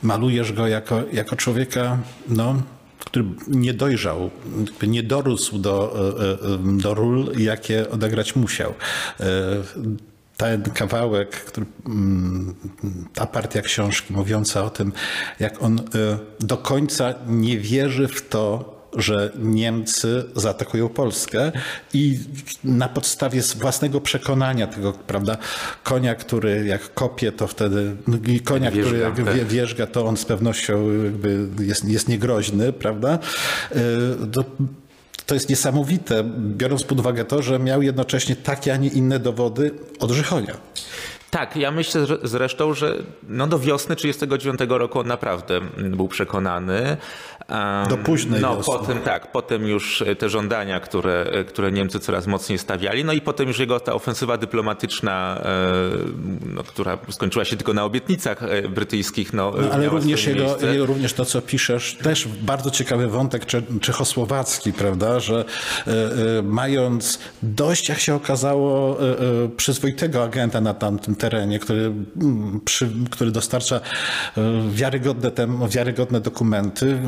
malujesz go jako, jako człowieka, no, który nie dojrzał, nie dorósł do, e, do ról, jakie odegrać musiał ten kawałek, który, mm, ta partia książki mówiąca o tym, jak on y, do końca nie wierzy w to, że Niemcy zaatakują Polskę i na podstawie własnego przekonania tego, prawda, konia, który jak kopie, to wtedy, no konia, wierzga, który jak tak. wierzga, to on z pewnością jest, jest niegroźny, prawda, y, do, to jest niesamowite, biorąc pod uwagę to, że miał jednocześnie takie, a nie inne dowody od Żychonia. Tak, ja myślę zresztą, że no do wiosny 1939 roku on naprawdę był przekonany. Do późnej No wiosny. potem tak, potem już te żądania, które, które Niemcy coraz mocniej stawiali, no i potem już jego ta ofensywa dyplomatyczna, e, no, która skończyła się tylko na obietnicach e, brytyjskich. No, no ale również, jego, również to, co piszesz, też bardzo ciekawy wątek czechosłowacki, prawda, że e, mając dość, jak się okazało, przyzwoitego agenta na tamtym terenie, który, mm, przy, który dostarcza wiarygodne, tem, wiarygodne dokumenty,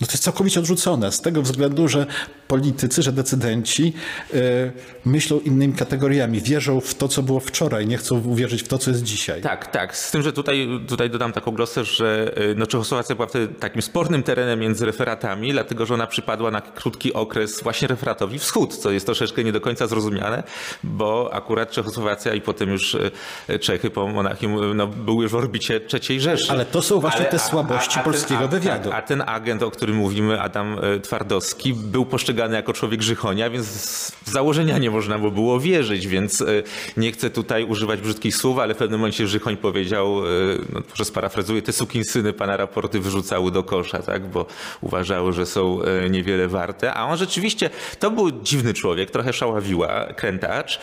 no to jest całkowicie odrzucone z tego względu, że politycy, że decydenci e, myślą innymi kategoriami, wierzą w to, co było wczoraj, nie chcą uwierzyć w to, co jest dzisiaj. Tak, tak. Z tym, że tutaj, tutaj dodam taką glosę, że e, no, Czechosłowacja była wtedy takim spornym terenem między referatami, dlatego że ona przypadła na krótki okres właśnie referatowi wschód, co jest troszeczkę nie do końca zrozumiane, bo akurat Czechosłowacja i potem już e, Czechy po Monachium no, były już w orbicie III Rzeszy. Ale to są właśnie Ale, te słabości a, a, polskiego a, wywiadu. A ten agent, o którym mówimy, Adam Twardowski, był poszczególny postrzegany jako człowiek Żychonia, więc z założenia nie można mu było wierzyć, więc e, nie chcę tutaj używać brzydkich słów, ale w pewnym momencie Żychoń powiedział, e, no, może sparafrazuję, te sukinsyny pana raporty wyrzucały do kosza, tak, bo uważały, że są e, niewiele warte, a on rzeczywiście, to był dziwny człowiek, trochę szławiła, krętacz,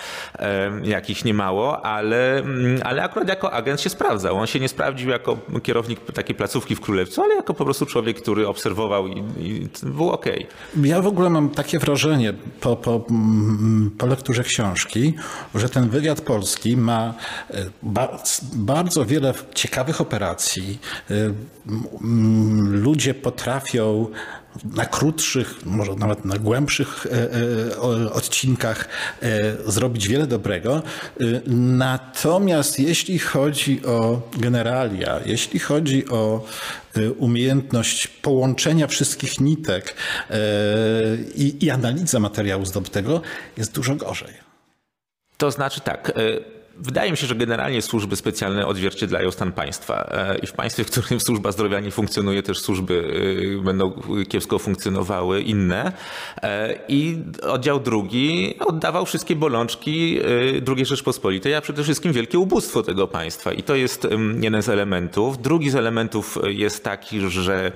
jakich nie mało, ale, mm, ale akurat jako agent się sprawdzał. On się nie sprawdził jako kierownik takiej placówki w Królewcu, ale jako po prostu człowiek, który obserwował i, i było okej. Okay. Ja w ogóle mam takie wrażenie po, po, mm, po lekturze książki, że ten wywiad polski ma e, bardzo wiele ciekawych operacji. E, ludzie potrafią na krótszych, może nawet na głębszych e, odcinkach zrobić wiele dobrego. Natomiast jeśli chodzi o generalia, jeśli chodzi o umiejętność połączenia wszystkich nitek i, i analiza materiału zdobytego, jest dużo gorzej. To znaczy tak. E, wydaje mi się, że generalnie służby specjalne odzwierciedlają stan państwa. E, I w państwie, w którym służba zdrowia nie funkcjonuje, też służby e, będą kiepsko funkcjonowały inne. I oddział drugi oddawał wszystkie bolączki II Rzeczpospolitej, a przede wszystkim wielkie ubóstwo tego państwa. I to jest jeden z elementów. Drugi z elementów jest taki, że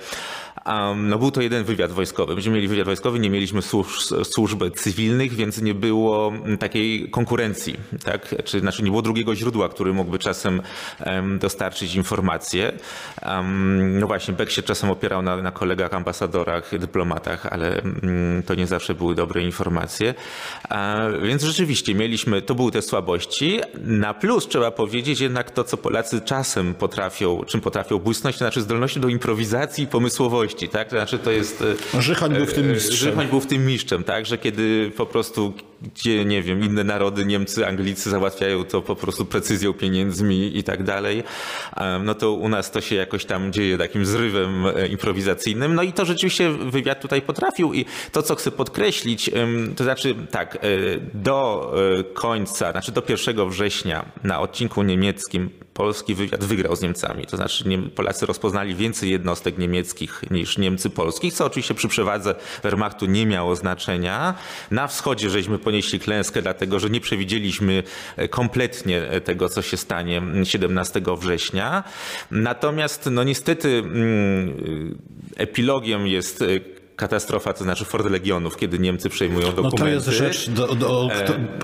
no był to jeden wywiad wojskowy. Myśmy mieli wywiad wojskowy, nie mieliśmy służb, cywilnych, więc nie było takiej konkurencji. Tak? Czy, znaczy nie było drugiego źródła, który mógłby czasem um, dostarczyć informacje. Um, no właśnie, Beck się czasem opierał na, na kolegach, ambasadorach, dyplomatach, ale um, to nie zawsze były dobre informacje. więc rzeczywiście mieliśmy, to były te słabości. Na plus trzeba powiedzieć jednak to, co Polacy czasem potrafią, czym potrafią błysnąć, to znaczy zdolności do improwizacji i pomysłowości tak? To znaczy to jest... E, Żychoń był w tym e, mistrzem. Żychoń był w tym mistrzem, tak? Że kiedy po prostu, gdzie, nie wiem, inne narody, Niemcy, Anglicy załatwiają to po prostu precyzją pieniędzmi i tak dalej, no to u nas to się jakoś tam dzieje takim zrywem e, improwizacyjnym. No i to rzeczywiście wywiad tutaj potrafił i to, co chcę podkreślić, to znaczy tak, do końca, znaczy do 1 września na odcinku niemieckim polski wywiad wygrał z Niemcami. To znaczy Polacy rozpoznali więcej jednostek niemieckich niż Niemcy polskich, co oczywiście przy przewadze Wehrmachtu nie miało znaczenia. Na wschodzie żeśmy ponieśli klęskę, dlatego że nie przewidzieliśmy e, kompletnie e, tego, co się stanie 17 września. Natomiast no niestety mm, epilogiem jest e, katastrofa, to znaczy Ford Legionów, kiedy Niemcy przejmują dokumenty. No to jest rzecz, do, do, o,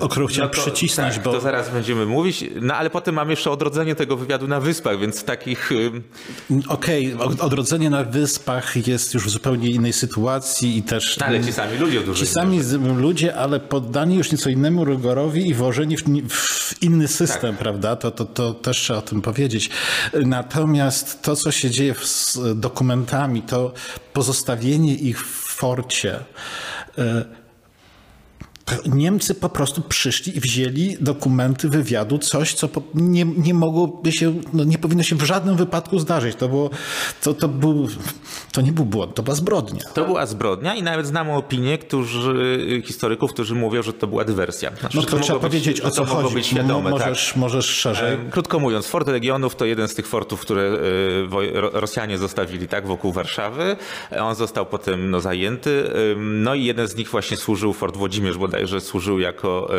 o którą chciałem no to, przycisnąć. Tak, bo... to zaraz będziemy mówić. No ale potem mamy jeszcze odrodzenie tego wywiadu na wyspach, więc takich... Okej, okay. odrodzenie na wyspach jest już w zupełnie innej sytuacji i też... Ale ci sami ludzie dużo Ci sami ludzie, ale poddani już nieco innemu rygorowi i włożeni w, w inny system, tak. prawda? To, to, to też trzeba o tym powiedzieć. Natomiast to, co się dzieje z dokumentami, to pozostawienie ich w forcie e, Niemcy po prostu przyszli i wzięli dokumenty wywiadu, coś, co nie, nie mogłoby się, no nie powinno się w żadnym wypadku zdarzyć. To, było, to, to, był, to nie był błąd, to była zbrodnia. To była zbrodnia i nawet znamy opinię którzy, historyków, którzy mówią, że to była dywersja. Znaczy, no to, to trzeba powiedzieć, być, o co to chodzi. Być świadome, możesz, tak. możesz szerzej. Krótko mówiąc, Fort Legionów to jeden z tych fortów, które e, Rosjanie zostawili tak wokół Warszawy. On został potem no, zajęty. No i jeden z nich właśnie służył Fort Włodzimierz, bo bodajże służył jako,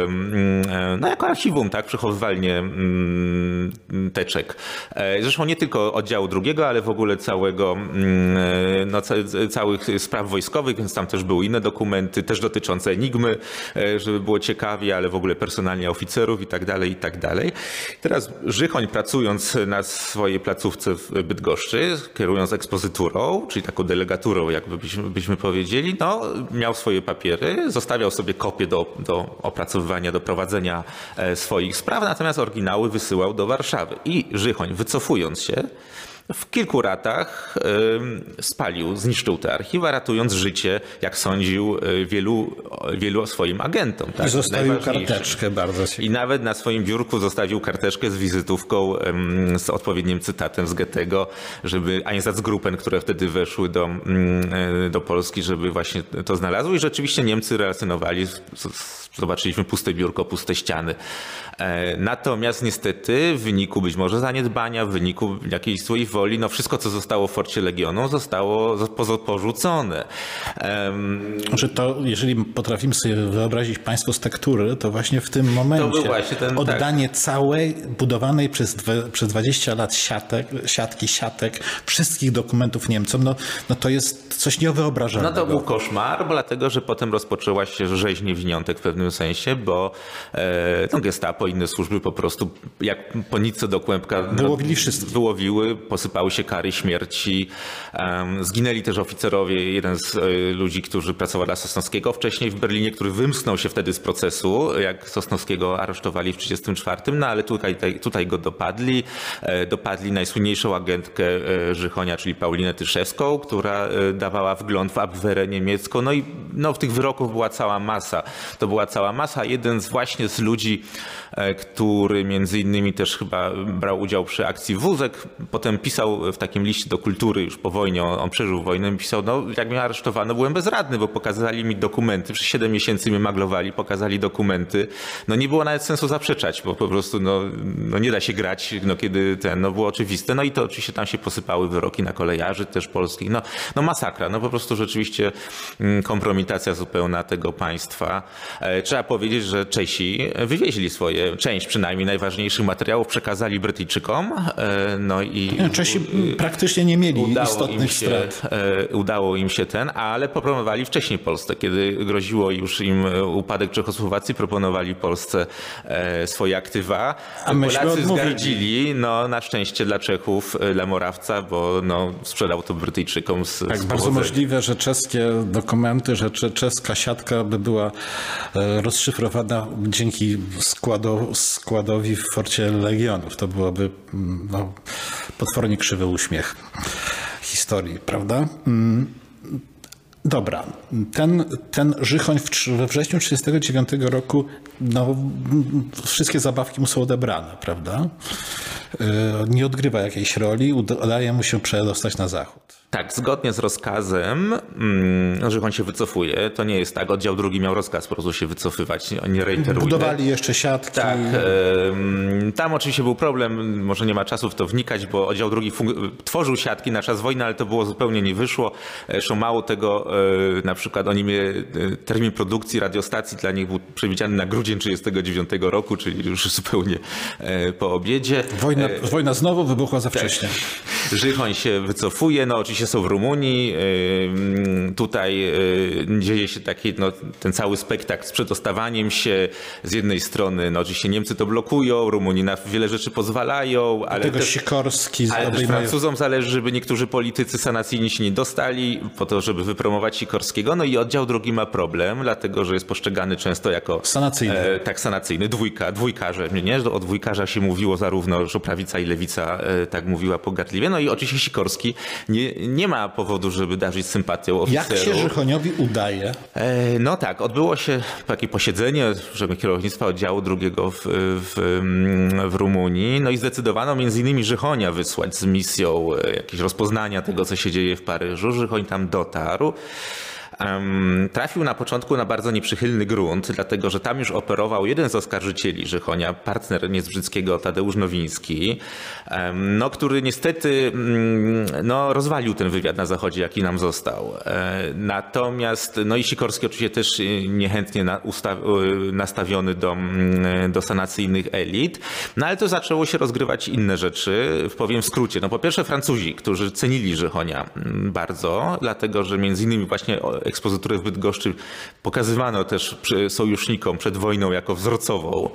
no jako archiwum, tak, przechowywalnie teczek. E, zresztą nie tylko oddziału drugiego, ale w ogóle całego, no, całych spraw wojskowych, więc tam też były inne dokumenty, też dotyczące Enigmy, e, żeby było ciekawie, ale w ogóle personalnie oficerów i tak dalej, i tak dalej. Teraz Żychoń pracując na swojej placówce w Bydgoszczy, kierując ekspozyturą, czyli taką delegaturą, jakby byśmy, byśmy powiedzieli, no, miał swoje papiery, zostawiał sobie do, do opracowywania, do prowadzenia e, swoich spraw, natomiast oryginały wysyłał do Warszawy. I Żychoń, wycofując się, w kilku ratach spalił, zniszczył te archiwa, ratując życie, jak sądził, e, wielu, wielu swoim agentom. Tak? I zostawił karteczkę bardzo ciekawe. I nawet na swoim biurku zostawił karteczkę z wizytówką, z odpowiednim cytatem z Goethego, żeby Einsatzgruppen, które wtedy weszły do, mm, e, do Polski, żeby właśnie to znalazły. I rzeczywiście Niemcy relacjonowali, zobaczyliśmy puste biurko, puste ściany. E, natomiast niestety w wyniku być może zaniedbania, w wyniku jakiejś swojej woli, no wszystko, co zostało w Forcie Legionu, zostało porzucone. Że to, jeżeli potrafimy sobie wyobrazić państwo z tektury, to właśnie w tym momencie ten, tak. oddanie tak. całej budowanej przez, dwe, przez 20 lat siatek, siatki, siatek, wszystkich dokumentów Niemcom, no, no to jest coś niewyobrażalnego. No to był koszmar, dlatego, że potem rozpoczęła się rzeź niewiniątek w pewnym sensie, bo e, no, gestapo, inne służby po prostu jak po nitce do kłębka Wyłowili wszystkich. Wyłowiły, posypały się kary śmierci. Um, zginęli też oficerowie. Jeden z y, ludzi, którzy pracował dla Sosnowskiego wcześniej w Berlinie, który wymknął się wtedy z procesu, jak Sosnowskiego aresztowali w 1934, no ale tutaj, tutaj go dopadli. E, dopadli najsłynniejszą agentkę e, Żychonia, czyli Paulinę Tyszewską, która e, dawała wgląd w Abwehrę niemiecką. No i no, tych wyroków była cała masa. To była cała masa. Jeden z właśnie z ludzi, który między innymi też chyba brał udział przy akcji Wózek, potem pisał w takim liście do kultury już po wojnie, on, on przeżył wojnę, pisał, no jak mnie aresztowano, byłem bezradny, bo pokazali mi dokumenty, przez 7 miesięcy mnie maglowali, pokazali dokumenty, no nie było nawet sensu zaprzeczać, bo po prostu no, no nie da się grać, no kiedy ten, no było oczywiste, no i to oczywiście tam się posypały wyroki na kolejarzy też polskich, no, no masakra, no po prostu rzeczywiście mm, kompromitacja zupełna tego państwa. E, trzeba powiedzieć, że Czesi wywieźli swoje, część przynajmniej najważniejszych materiałów, przekazali Brytyjczykom, e, no i... Czesi praktycznie nie mieli istotnych się, strat. E, udało im się ten, ale proponowali wcześniej Polsce, kiedy groziło już im upadek Czechosłowacji, proponowali Polsce swoje aktywa. A Polacy zgardzili, no na szczęście dla Czechów, dla Morawca, bo no, sprzedał to Brytyjczykom z Tak, z bardzo możliwe, że czeskie dokumenty, że czeska siatka by była rozszyfrowana dzięki składowi w forcie Legionów. To byłoby mm, no, potwornie krzywy uśmiech historii, prawda? Mm, dobra, ten, ten Żychoń we wrześniu 1939 roku, no, wszystkie zabawki mu są odebrane, prawda? E, nie odgrywa jakiejś roli, udaje mu się przedostać na zachód. Tak, zgodnie z rozkazem, mm, że on się wycofuje. To nie jest tak, oddział drugi miał rozkaz po prostu się wycofywać, nie reiteruje. Budowali jeszcze siatki. Tak, tam oczywiście był problem, może nie ma czasu w to wnikać, bo oddział drugi tworzył siatki na czas wojny, ale to było zupełnie nie wyszło. Zresztą mało tego, e, na przykład oni mieli e, termin produkcji radiostacji dla nich był przewidziany na grudzień 1939 roku, czyli już zupełnie e, po obiedzie. Wojna, wojna znowu wybuchła za tak. wcześnie. Żychoń się wycofuje, no oczywiście oczywiście są w Rumunii. Tutaj dzieje się taki, no, ten cały spektakl z przedostawaniem się. Z jednej strony, no oczywiście Niemcy to blokują, Rumuni na wiele rzeczy pozwalają, ale Tego też, Sikorski ale też Francuzom zależy, żeby niektórzy politycy sanacyjni się nie dostali, po to, żeby wypromować Sikorskiego. No i oddział drugi ma problem, dlatego, że jest postrzegany często jako... Sanacyjny. E, tak, sanacyjny. Dwójka, dwójkarze. Nie? O dwójkarza się mówiło zarówno, że prawica i lewica e, tak mówiła pogardliwie. No i oczywiście Sikorski nie, nie ma powodu, żeby darzyć sympatią oficerów. Jak się Żychoniowi udaje? E, no tak, odbyło się takie posiedzenie kierownictwa oddziału drugiego w, w, w Rumunii, no i zdecydowano między innymi Żychonia wysłać z misją e, jakieś rozpoznania tego, co się dzieje w Paryżu. Żychoń tam dotarł. Trafił na początku na bardzo nieprzychylny grunt, dlatego że tam już operował jeden z oskarżycieli Żychonia, partner Niezbrzyckiego Tadeusz Nowiński, no, który niestety mm, no, rozwalił ten wywiad na Zachodzie, jaki nam został. E, natomiast, no i Sikorski oczywiście też niechętnie na, nastawiony do, mm, do sanacyjnych elit, no ale to zaczęło się rozgrywać inne rzeczy, powiem w skrócie. No po pierwsze Francuzi, którzy cenili Żychonia mm, bardzo, dlatego że między innymi właśnie ekspozyturę w Bydgoszczy pokazywano też sojusznikom przed wojną jako wzorcową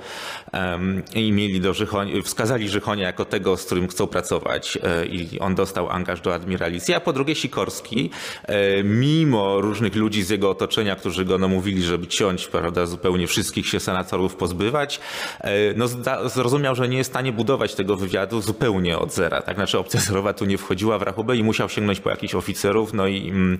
i mieli do Żychonia, wskazali Żychonia jako tego, z którym chcą pracować e, i on dostał angaż do admiralicji, a po drugie Sikorski, e, mimo różnych ludzi z jego otoczenia, którzy go namówili, żeby ciąć, prawda, zupełnie wszystkich się senatorów pozbywać, e, no zrozumiał, że nie jest w stanie budować tego wywiadu zupełnie od zera. Tak znaczy opcja zerowa tu nie wchodziła w rachubę i musiał sięgnąć po jakichś oficerów, no i, mm,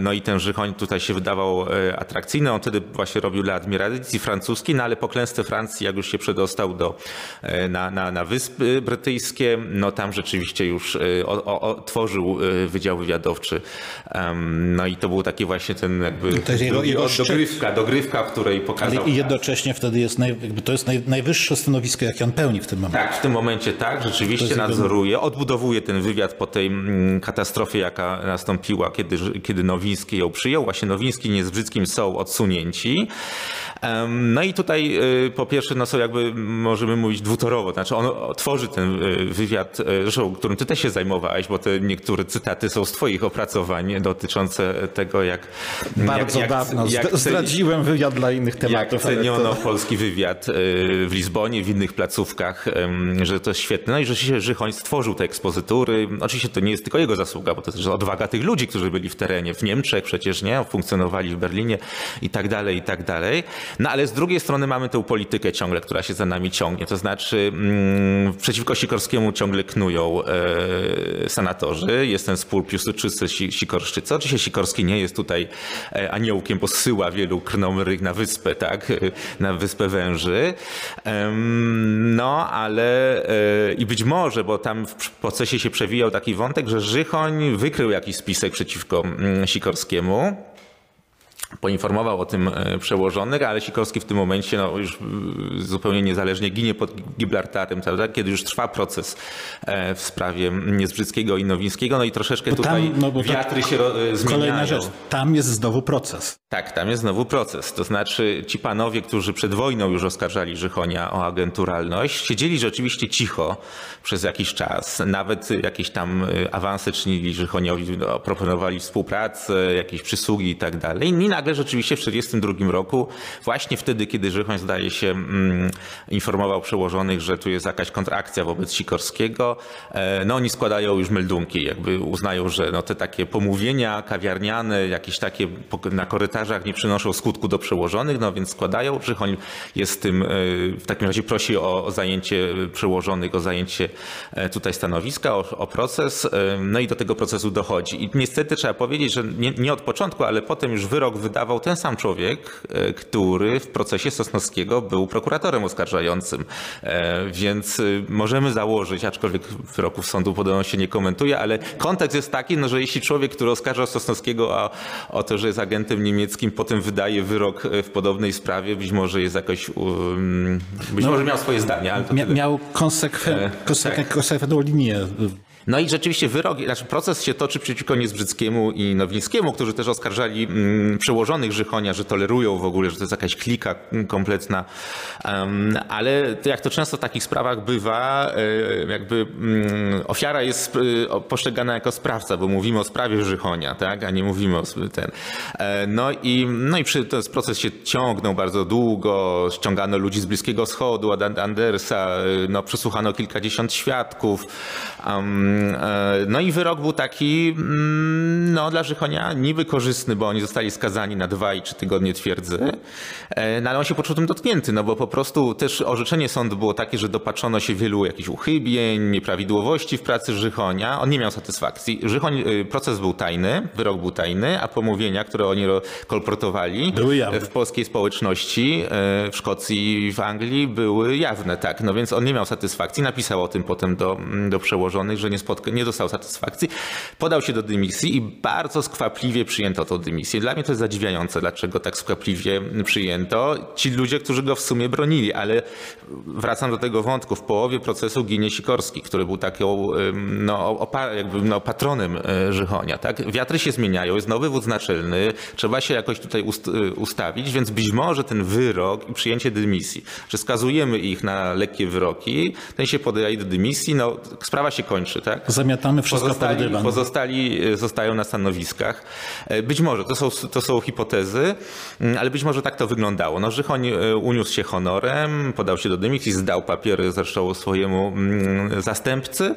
no i ten ten Żychoń tutaj się wydawał e, atrakcyjny. On wtedy właśnie robił dla admiralicji francuskiej, no ale po klęsce Francji, jak już się przedostał do, e, na, na, na Wyspy Brytyjskie, no tam rzeczywiście już e, o, o, o, tworzył Wydział Wywiadowczy. No i to był taki właśnie ten jakby To jest jego- jego dogrywka, dogrywka, w której Ale pokazał... i jednocześnie wtedy jest, naj, to jest naj, najwyższe stanowisko, jakie on pełni w tym momencie. Tak, w tym momencie tak, rzeczywiście nadzoruje, odbudowuje ten wywiad po tej mm, katastrofie, jaka nastąpiła, kiedy, kiedy Nowiński ją przyjął. Właśnie Nowiński nie z Brzyckim są odsunięci. No i tutaj y, po pierwsze no są jakby, możemy mówić dwutorowo, znaczy on tworzy ten y, wywiad, y, zresztą którym ty też się zajmowałeś, bo te niektóre cytaty są z twoich opracowań dotyczące tego, jak... Bardzo jak, jak, dawno. jak Zd- Zdradziłem wywiad dla innych jak tematów. ale ceniono to- polski wywiad w Lizbonie, w innych placówkach, że to jest świetne. No i rzeczywiście Żychoń stworzył te ekspozytury. Oczywiście to nie jest tylko jego zasługa, bo to jest też odwaga tych ludzi, którzy byli w terenie, w Niemczech przecież, nie? Funkcjonowali w Berlinie i tak dalej, i tak dalej. No ale z drugiej strony mamy tę politykę ciągle, która się za nami ciągnie. To znaczy mm, przeciwko Sikorskiemu ciągle knują e, senatorzy. Jest ten spór Piłsudczycy-Sikorszczycy. Oczywiście Sikorski nie jest tutaj e, aniołkiem, bo zsyła wielu krnomrych na wyspę, tak? Na wyspę węży. No, ale e, i być może, bo tam w procesie się przewijał taki wątek, że Żychoń wykrył jakiś spisek przeciwko mm, Sikorskiemu. Poinformował o tym e, przełożonych, ale Sikorski w tym momencie no, już y, zupełnie niezależnie ginie pod Gibraltarem, prawda? kiedy już trwa proces e, w sprawie Niezbrzyckiego i Nowińskiego, no i troszeczkę Bo tutaj tam, no to wiatry się e, zmieniają. Kolejna rzecz. Tam jest znowu proces. Tak, tam jest znowu proces. To znaczy ci panowie, którzy przed wojną już oskarżali Żychonia o agenturalność, siedzieli rzeczywiście cicho przez jakiś czas. Nawet jakieś tam awanse czynili Żychoniowi, no, proponowali współpracę, jakieś przysługi i tak dalej. Nagle rzeczywiście w 1942 roku, właśnie wtedy, kiedy Żychoń zdaje się mm, informował przełożonych, że tu jest jakaś kontrakcja wobec Sikorskiego, e, no oni składają już meldunki, jakby uznają, że no, te takie pomówienia kawiarniane, jakieś takie na korytarzach nie przynoszą skutku do przełożonych, no więc składają. Żychoń jest tym, e, w takim razie prosi o, zajęcie przełożonych, o zajęcie e, tutaj stanowiska, o, o proces, no i do tego procesu dochodzi. I niestety trzeba powiedzieć, że nie, nie od początku, ale potem już wyrok wydawał ten sam człowiek, e, który w procesie Sosnowskiego był prokuratorem oskarżającym. E, Więc y, możemy założyć, aczkolwiek wyroków sądu podobno się nie komentuje, ale kontekst jest taki, no, że jeśli człowiek, który oskarża Sosnowskiego o, o to, że jest agentem niemieckim, potem wydaje wyrok e, w podobnej sprawie, być może jest jakoś, um, być No, może miał swoje zdanie, ale Mia, miał konsekwen, E, konsekwen, tak. konsekwentną linię. No i rzeczywiście wyrok, znaczy proces się toczy przeciwko Niezbrzyckiemu i Nowińskiemu, którzy też oskarżali mm, przełożonych Żychonia, że tolerują w ogóle, że to jest jakaś klika mm, kompletna. Ale jak to często w takich sprawach bywa, e, jakby mm, ofiara jest e, postrzegana jako sprawca, bo mówimy o sprawie Żychonia, tak, a nie mówimy o ten. E, No i, no i przy, ten proces się ciągnął bardzo długo, ściągano ludzi z Bliskiego Wschodu, od An- Andersa, no przesłuchano kilkadziesiąt świadków. No i wyrok był taki, mm, no dla Żychonia niby korzystny, bo oni zostali skazani na dwa i trzy tygodnie twierdzy, E, no ale on się poczuł tym dotknięty, no bo po prostu też orzeczenie sądu było takie, że dopatrzono się wielu jakichś uchybień, nieprawidłowości w pracy Żychonia. On nie miał satysfakcji. Żychoń, y, proces był tajny, wyrok był tajny, a pomówienia, które oni kolportowali w polskiej społeczności, e, w Szkocji i w Anglii były jawne, tak. No więc on nie miał satysfakcji, napisał o tym potem do, do przełożonych, że nie, spotka- nie dostał satysfakcji. Podał się do dymisji i bardzo skwapliwie przyjęto tą dymisję. Dla mnie to jest zadziwiające, dlaczego tak skwapliwie przyjęto. Ci ludzie, którzy go w sumie bronili, ale wracam do tego wątku. W połowie procesu ginie Sikorski, który był taką no, opa- jakby, no, patronem e, Żychonia. Tak? Wiatry się zmieniają, jest nowy wódz naczelny, trzeba się jakoś tutaj ust- y, ustawić, więc być może ten wyrok i przyjęcie dymisji, że skazujemy ich na lekkie wyroki, ten się podaje do dymisji, no sprawa się kończy, tak? Zamiatamy wszystko pod Pozostali, dywan. pozostali e, zostają na stanowiskach. E, Być może, to są, to są hipotezy, mm, ale być może tak to wyglądało. No, Żychoń e, uniósł się honorem, podał się do dymisji, zdał papiery zresztą swojemu mm, zastępcy.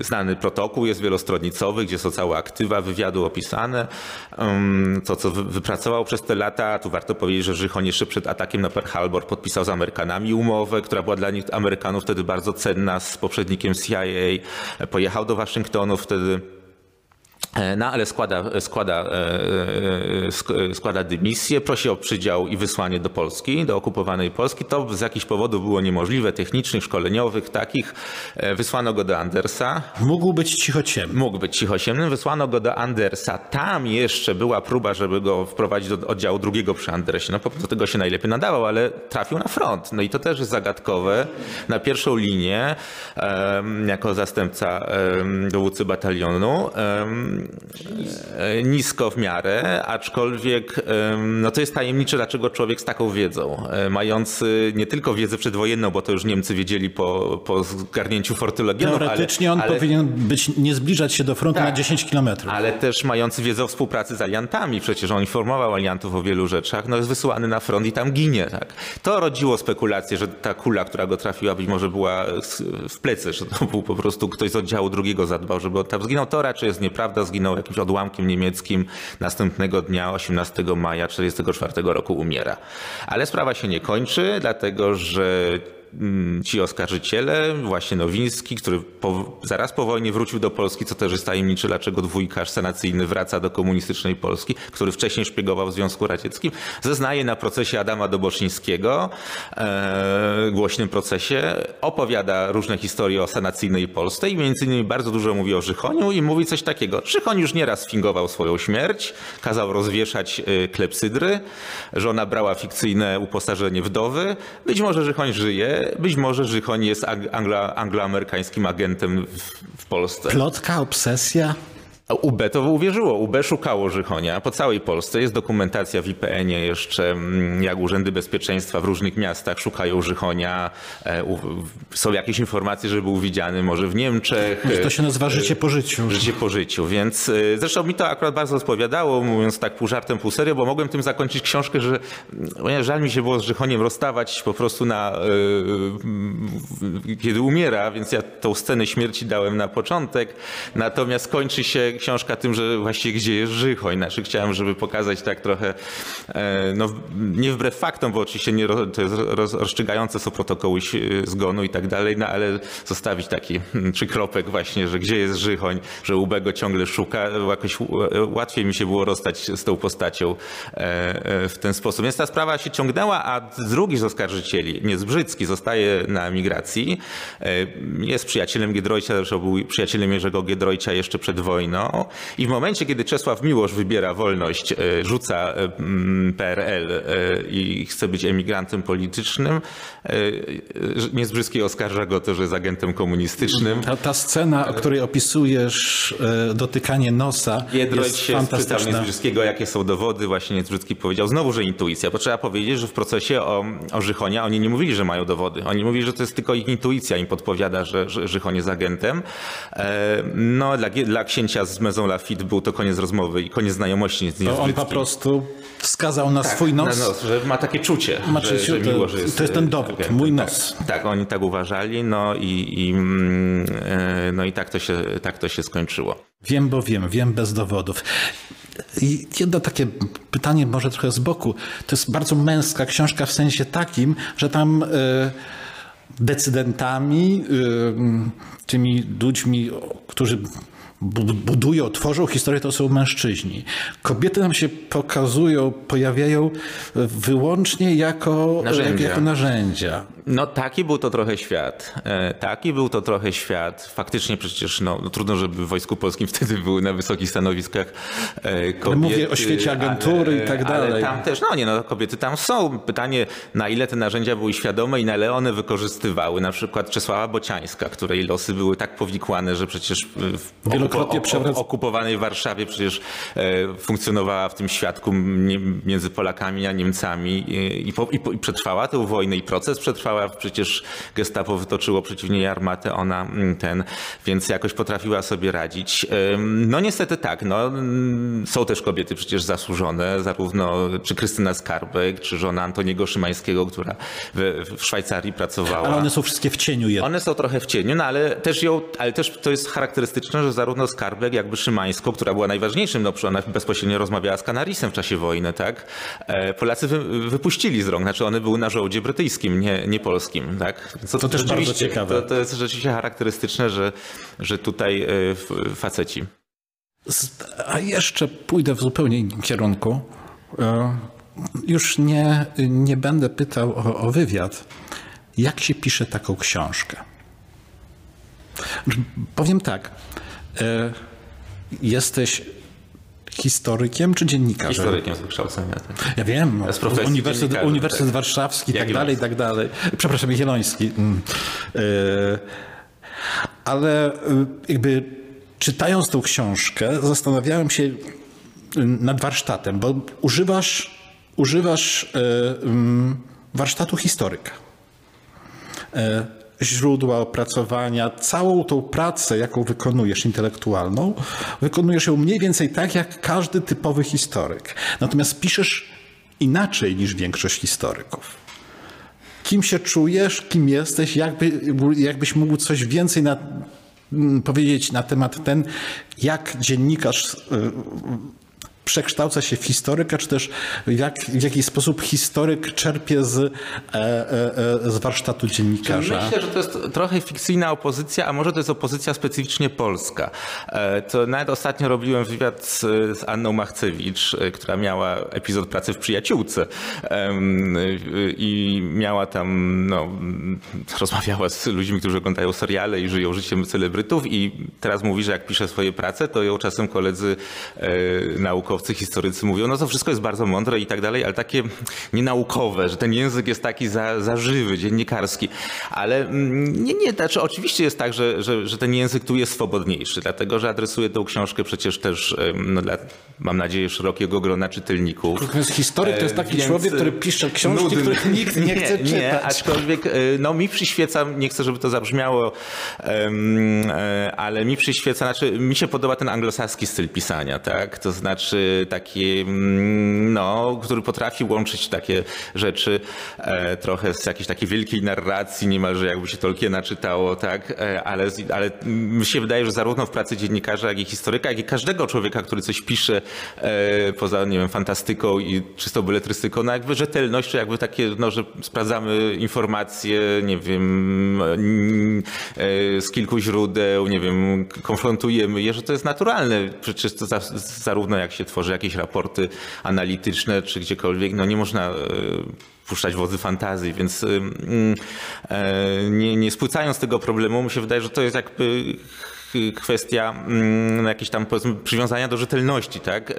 Znany protokół jest wielostronicowy, gdzie są całe aktywa wywiadu opisane. Mm, To, co wy- wypracował przez te lata, tu warto powiedzieć, że Żychoń jeszcze przed atakiem na Pearl Harbor podpisał z Amerykanami umowę, która była dla nich Amerykanów wtedy bardzo cenna z poprzednikiem CIA. Pojechał do Waszyngtonu wtedy no ale składa, składa, e, e, sk- składa dymisję, prosi o przydział i wysłanie do Polski, do okupowanej Polski. To z jakichś powodów było niemożliwe, technicznych, szkoleniowych, takich. E, Wysłano go do Andersa. Mógł być cichociemny. Mógł być cichosiemnym. Wysłano go do Andersa. Tam jeszcze była próba, żeby go wprowadzić do oddziału drugiego przy Andersie. No, po- do tego się najlepiej nadawał, ale trafił na front. No i to też jest zagadkowe. Na pierwszą linię jako zastępca dowódcy batalionu. E, nisko w miarę, aczkolwiek no to jest tajemnicze, dlaczego człowiek z taką wiedzą, e, mający nie tylko wiedzę przedwojenną, bo to już Niemcy wiedzieli po, po zgarnięciu Forty Legionów, ale- Teoretycznie on ale, powinien być, nie zbliżać się do frontu Tak. na 10 kilometrów. ale też mający wiedzę o współpracy z aliantami, przecież on informował aliantów o wielu rzeczach, no jest wysyłany na front i tam ginie. Tak? To rodziło spekulacje, że ta kula, która go trafiła, być może była w plecy, że to był po prostu ktoś z oddziału drugiego zadbał, żeby on tam zginął. To raczej jest nieprawda, zginął jakimś odłamkiem niemieckim. Następnego dnia, 18 maja 1944 roku umiera. Ale sprawa się nie kończy, dlatego że ci oskarżyciele, właśnie Nowiński, który po, zaraz po wojnie wrócił do Polski, co też jest tajemnicze, dlaczego dwójkarz senacyjny wraca do komunistycznej Polski, który wcześniej szpiegował w Związku Radzieckim, zeznaje na procesie Adama Doboczyńskiego, e, głośnym procesie, opowiada różne historie o senacyjnej Polsce i między innymi bardzo dużo mówi o Żychoniu i mówi coś takiego. Żychoń już nieraz fingował swoją śmierć, kazał rozwieszać e, klepsydry, żona brała fikcyjne uposażenie wdowy. Być może Żychoń żyje, być może Żychoń jest ang- anglo- angloamerykańskim agentem w, w Polsce. Plotka, obsesja. UB to uwierzyło. UB szukało Żychonia po całej Polsce. Jest dokumentacja w IPN-ie jeszcze, mm, jak urzędy bezpieczeństwa w różnych miastach szukają Żychonia. E, Są jakieś informacje, że był widziany może w Niemczech. To się nazywa życie po życiu. Życie po życiu, więc y, zresztą mi to akurat bardzo odpowiadało, mówiąc tak pół żartem, pół serio, bo mogłem tym zakończyć książkę, że mm, żal mi się było z Żychoniem rozstawać po prostu na, y, kiedy umiera, więc ja tą scenę śmierci dałem na początek, natomiast kończy się książka tym, że właściwie gdzie jest Żychoń, znaczy chciałem, żeby pokazać tak trochę, e, no nie wbrew faktom, bo oczywiście nie, to jest roz, rozstrzygające są protokoły ś- zgonu i tak dalej, no ale zostawić taki hmm, przykropek właśnie, że gdzie jest Żychoń, że UB go ciągle szuka, jakoś u- łatwiej mi się było rozstać z tą postacią e, e, w ten sposób. Więc ta sprawa się ciągnęła, a drugi z oskarżycieli, Niezbrzycki, zostaje na emigracji, e, jest przyjacielem Giedroycia, zresztą był przyjacielem Jerzego Giedroycia jeszcze przed wojną i w momencie, kiedy Czesław Miłosz wybiera wolność, e, rzuca e, PRL e, i chce być emigrantem politycznym, Niezbrzycki oskarża go to, że jest agentem komunistycznym. Ta, ta scena, o której opisujesz, dotykanie nosa, Giedroyć jest się fantastyczna. Niezbrzyckiego, jakie są dowody. Właśnie Niezbrzycki powiedział znowu, że intuicja. Bo trzeba powiedzieć, że w procesie o, o Żychonia oni nie mówili, że mają dowody. Oni mówili, że to jest tylko ich intuicja im podpowiada, że, że Żychoń jest agentem. No, dla, dla księcia z Maison Lafitte był to koniec rozmowy i koniec znajomości z on po prostu wskazał na swój Na nos. nos, że ma takie czucie, Ma że, czucie, że to- miło, że jest to jest ten e, dowód, agentem. mój Tak, nos. Tak, oni tak uważali, no i, i, mm, e, no i tak, to się, tak to się skończyło. Wiem, bo wiem, wiem bez dowodów. I jedno takie pytanie, może trochę z boku. To jest bardzo męska książka w sensie takim, że tam e, decydentami, tymi ludźmi, którzy budują, tworzą historię, to są mężczyźni. Kobiety nam się pokazują, pojawiają wyłącznie jako Narzędzia. Jako narzędzia. No taki był to trochę świat. E, Taki był to trochę świat. Faktycznie przecież no, no, trudno, żeby w Wojsku Polskim wtedy były na wysokich stanowiskach e, kobiety. mówię o świecie agentury i tak Ale dalej. tam też, no nie no, kobiety tam są. Pytanie, na ile te narzędzia były świadome i na ile one wykorzystywały. Na przykład Czesława Bociańska, której losy były tak powikłane, że przecież w Wielokrotnie przewrac- okupowanej Warszawie przecież e, funkcjonowała w tym świadku między Polakami a Niemcami i, po, i, po, i przetrwała tę wojnę i proces przetrwała. Przecież gestapo wytoczyło przeciw niej armatę, ona mm, ten, więc jakoś potrafiła sobie radzić. No niestety tak, no, mm, są też kobiety przecież zasłużone, zarówno czy Krystyna Skarbek, czy żona Antoniego Szymańskiego, która w, w Szwajcarii pracowała. Ale one są wszystkie w cieniu jednak. One są trochę w cieniu, no ale też ją, ale też to jest charakterystyczne, że zarówno Skarbek, jakby Szymańsko, która była najważniejszym, no ona bezpośrednio rozmawiała z Kanarisem w czasie wojny, tak? E, Polacy wy, wypuścili z rąk, znaczy one były na żołdzie brytyjskim, nie, nie polskim, tak? Co, To też bardzo ciekawe. To, to jest rzeczywiście charakterystyczne, że, że tutaj e, faceci. A jeszcze pójdę w zupełnie innym kierunku. E, już nie, nie będę pytał o, o wywiad. Jak się pisze taką książkę? Powiem tak. E, jesteś historykiem czy dziennikarzem? Historykiem z wykształcenia. Tak. Ja wiem, profesji Uniwersytet, Uniwersytet tak. Warszawski i tak dalej, i tak dalej. Przepraszam, Jagielloński. Mm. E, Ale e, jakby czytając tą książkę zastanawiałem się nad warsztatem, bo używasz, używasz e, mm, warsztatu historyka. Źródła opracowania, całą tą pracę, jaką wykonujesz intelektualną, wykonujesz ją mniej więcej tak, jak każdy typowy historyk. Natomiast piszesz inaczej niż większość historyków. Kim się czujesz, kim jesteś, jakby, jakbyś mógł coś więcej na, mm, powiedzieć na temat ten, jak dziennikarz y, przekształca się w historyka, czy też jak, w jaki sposób historyk czerpie z, e, e, e, z warsztatu dziennikarza. Myślę, że to jest trochę fikcyjna opozycja, a może to jest opozycja specyficznie polska. E, To nawet ostatnio robiłem wywiad z, z Anną Machcewicz, e, która miała epizod pracy w przyjaciółce i miała tam, no, rozmawiała z ludźmi, którzy oglądają seriale i żyją życiem celebrytów i teraz mówi, że jak pisze swoje prace, to ją czasem koledzy e, naukowcy, historycy mówią, no to wszystko jest bardzo mądre i tak dalej, ale takie nienaukowe, że ten język jest taki za, za żywy, dziennikarski. Ale mm, nie, nie, znaczy oczywiście jest tak, że, że, że ten język tu jest swobodniejszy, dlatego że adresuje tą książkę przecież też, no, dla, mam nadzieję, szerokiego grona czytelników. Natomiast historyk to jest taki E, więc, człowiek, który e, pisze książki, nudny. których nikt nie chce czytać. Nie, aczkolwiek e, no, mi przyświeca, nie chcę, żeby to zabrzmiało, ale mi przyświeca, znaczy mi się podoba ten anglosaski styl pisania, tak? To znaczy taki, mm, no, który potrafi łączyć takie rzeczy e, trochę z jakiejś takiej wielkiej narracji, niemalże jakby się Tolkiena czytało, tak? E, Ale, ale mi się wydaje, że zarówno w pracy dziennikarza, jak i historyka, jak i każdego człowieka, który coś pisze e, poza, nie wiem, fantastyką i czystą beletrystyką, no jakby rzetelność, jakby takie, no, że sprawdzamy informacje, nie wiem, z kilku źródeł, nie wiem, konfrontujemy je, że to jest naturalne. Przecież to za, zarówno jak się tworzy jakieś raporty analityczne, czy gdziekolwiek, no nie można e, puszczać wodzy fantazji, więc e, nie, nie spłycając tego problemu, mi się wydaje, że to jest jakby kwestia mm, jakiejś tam przywiązania do rzetelności, tak? Y,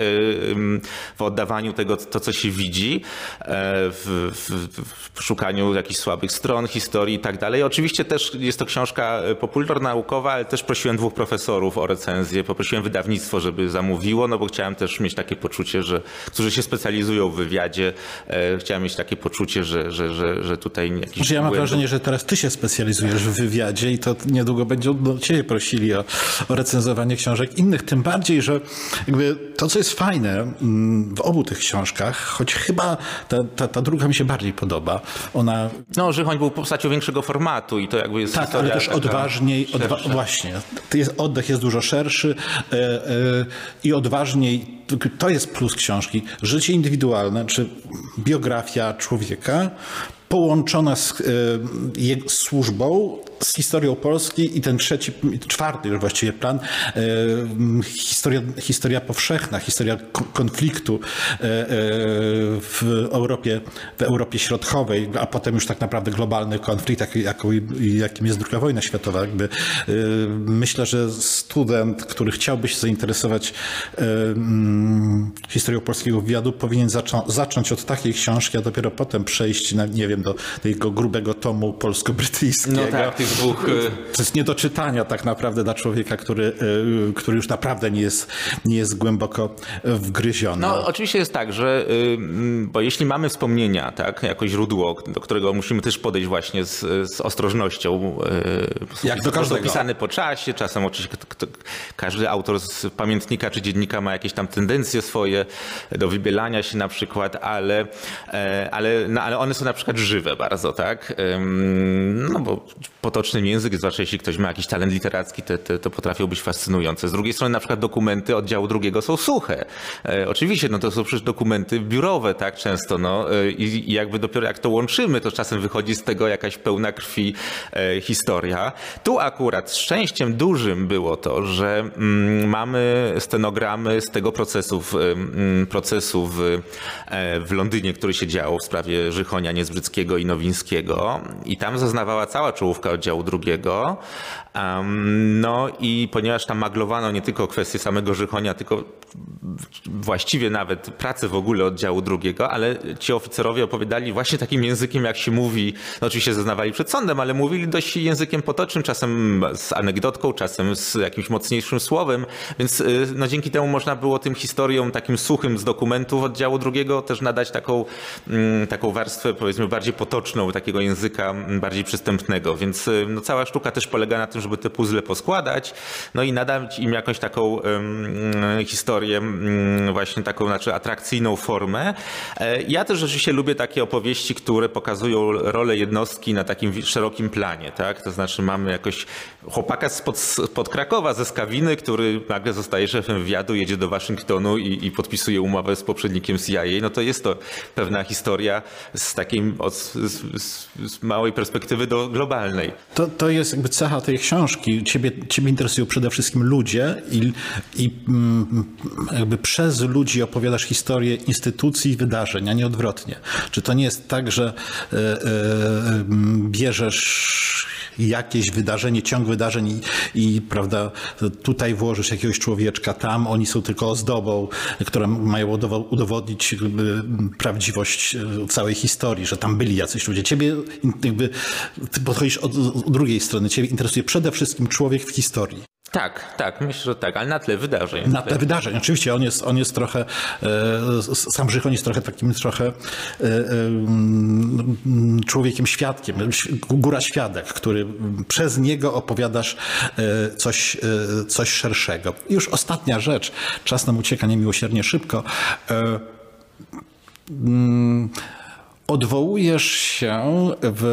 ym, W oddawaniu tego, to co się widzi, e, w, w, w szukaniu jakichś słabych stron historii i tak dalej. Oczywiście też jest to książka e, popularnaukowa, ale też prosiłem dwóch profesorów o recenzję, poprosiłem wydawnictwo, żeby zamówiło, no bo chciałem też mieć takie poczucie, że którzy się specjalizują w wywiadzie, e, chciałem mieć takie poczucie, że, że, że, że tutaj jakiś Znaczy ja mam wrażenie, że teraz ty się specjalizujesz w wywiadzie i to niedługo będą do ciebie prosili o, o recenzowanie książek innych. Tym bardziej, że jakby to, co jest fajne mm, w obu tych książkach, choć chyba ta, ta, ta druga mi się bardziej podoba, ona No, Żychoń był postacią większego formatu i to jakby jest tak, ale też odważniej, odwa szersza. właśnie, jest, oddech jest dużo szerszy e, e, i odważniej, to jest plus książki, życie indywidualne, czy biografia człowieka, połączona z e, służbą, z historią Polski i ten trzeci, czwarty już właściwie plan, e, historia, historia powszechna, historia ko- konfliktu e, e, w Europie, w Europie Środkowej, a potem już tak naprawdę globalny konflikt, jakim jest druga wojna światowa. Jakby, myślę, że student, który chciałby się zainteresować mm, historią polskiego wywiadu, powinien zaczą- zacząć od takiej książki, a dopiero potem przejść na, nie wiem, do tego grubego tomu polsko-brytyjskiego. No tak, tych dwóch... y, To jest nie do czytania tak naprawdę dla człowieka, który, y, który już naprawdę nie jest, nie jest głęboko wgryziony. No, oczywiście jest tak, że y, bo jeśli mamy wspomnienia, tak, jako źródło, do którego musimy też podejść właśnie z, z ostrożnością. y, Jak do każdego. pisane po czasie, czasem oczywiście każdy autor z pamiętnika czy dziennika ma jakieś tam tendencje swoje do wybielania się na przykład, ale, e, ale, no, ale one są na przykład żywe bardzo, tak? No bo po potocznym język, zwłaszcza jeśli ktoś ma jakiś talent literacki, to, to, to potrafią być fascynujące. Z drugiej strony na przykład dokumenty oddziału drugiego są suche. E, oczywiście, no to są przecież dokumenty biurowe, tak często, no e, i, jakby dopiero jak to łączymy, to czasem wychodzi z tego jakaś pełna krwi e, historia. Tu akurat szczęściem dużym było to, że mm, mamy stenogramy z tego procesu, w, mm, procesu w, e, w Londynie, który się działo w sprawie Żychonia Niezbryckiego i Nowińskiego i tam zaznawała cała czołówka oddziału drugiego. Um, no i ponieważ tam maglowano nie tylko kwestie samego Żychonia, tylko właściwie nawet pracę w ogóle oddziału drugiego, ale ci oficerowie opowiadali właśnie takim językiem, jak się mówi, no oczywiście zeznawali przed sądem, ale mówili dość językiem potocznym, czasem z anegdotką, czasem z jakimś mocniejszym słowem, więc y, no dzięki temu można było tym historiom takim suchym z dokumentów oddziału drugiego też nadać taką, mm, taką warstwę powiedzmy bardziej potoczną, takiego języka mm, bardziej przystępnego, więc y, no cała sztuka też polega na tym, żeby te puzzle poskładać, no i nadać im jakąś taką historię, właśnie taką znaczy atrakcyjną formę. E, ja też rzeczywiście lubię takie opowieści, które pokazują rolę jednostki na takim szerokim planie, tak? To znaczy mamy jakoś chłopaka spod, spod Krakowa, ze Skawiny, który nagle zostaje szefem wywiadu, jedzie do Waszyngtonu i, i podpisuje umowę z poprzednikiem CIA. No to jest to pewna historia z takiej od, z, z małej perspektywy do globalnej. To, to jest jakby cecha tej książki. Ciebie, ciebie interesują przede wszystkim ludzie i, i mm, jakby przez ludzi opowiadasz historię instytucji i wydarzeń, a nie odwrotnie. Czy to nie jest tak, że e, e, bierzesz jakieś wydarzenie, ciąg wydarzeń i, i prawda, tutaj włożysz jakiegoś człowieczka, tam oni są tylko ozdobą, które mają udowodnić prawdziwość e, całej historii, że tam byli jacyś ludzie. Ciebie jakby, ty podchodzisz od, od drugiej strony, ciebie interesuje przede wszystkim człowiek w historii. Tak, tak, myślę, że tak, ale na tle wydarzeń. Na tle wydarzeń, oczywiście. On jest, on jest trochę, e, sam Żychon jest trochę takim trochę e, człowiekiem świadkiem, góra świadek, który przez niego opowiadasz e, coś, coś szerszego. I już ostatnia rzecz, czas nam ucieka niemiłosiernie szybko. Odwołujesz się w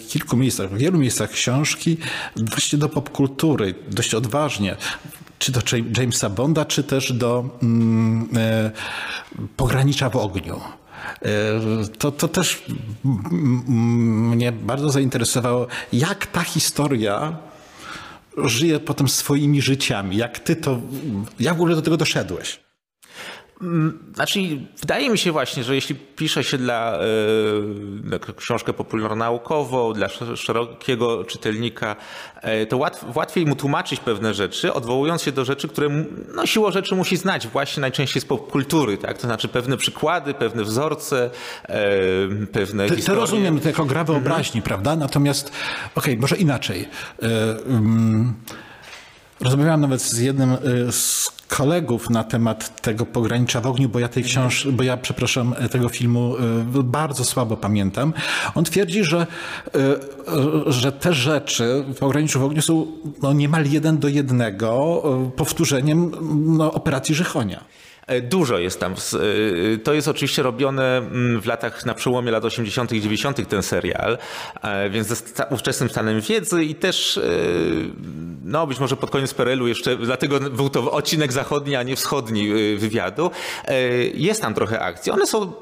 y, kilku miejscach, w wielu miejscach książki właśnie do popkultury, dość odważnie. Czy do Jamesa Bonda, czy też do mm, e, Pogranicza w ogniu. E, to, to też mnie bardzo zainteresowało, jak ta historia żyje potem swoimi życiami. Jak ty to, jak w ogóle do tego doszedłeś? Mm, znaczy, wydaje mi się właśnie, że jeśli pisze się dla, dla książkę popularno-naukową, dla szerokiego czytelnika, e, to łatw, łatwiej mu tłumaczyć pewne rzeczy, odwołując się do rzeczy, które no, siłą rzeczy musi znać, właśnie najczęściej z popkultury, tak? To znaczy pewne przykłady, pewne wzorce, e, pewne to, historie. To rozumiem, jako gra wyobraźni, mhm. prawda? Natomiast, okej, okay, może inaczej. Um, rozmawiałem nawet z jednym z kolegów na temat tego pogranicza w ogniu, bo ja tej książ, bo ja, przepraszam, tego filmu y, bardzo słabo pamiętam. On twierdzi, że, y, że te rzeczy w pograniczu w ogniu są no, niemal jeden do jednego y, powtórzeniem no, operacji Żychonia. E, dużo jest tam. E, to jest oczywiście robione mm, w latach, na przełomie lat 80. i 90. ten serial, e, więc ze ówczesnym stanem wiedzy i też, no być może pod koniec PRL-u jeszcze, dlatego był to odcinek zachodni, a nie wschodni wywiadu. Jest tam trochę akcji. One są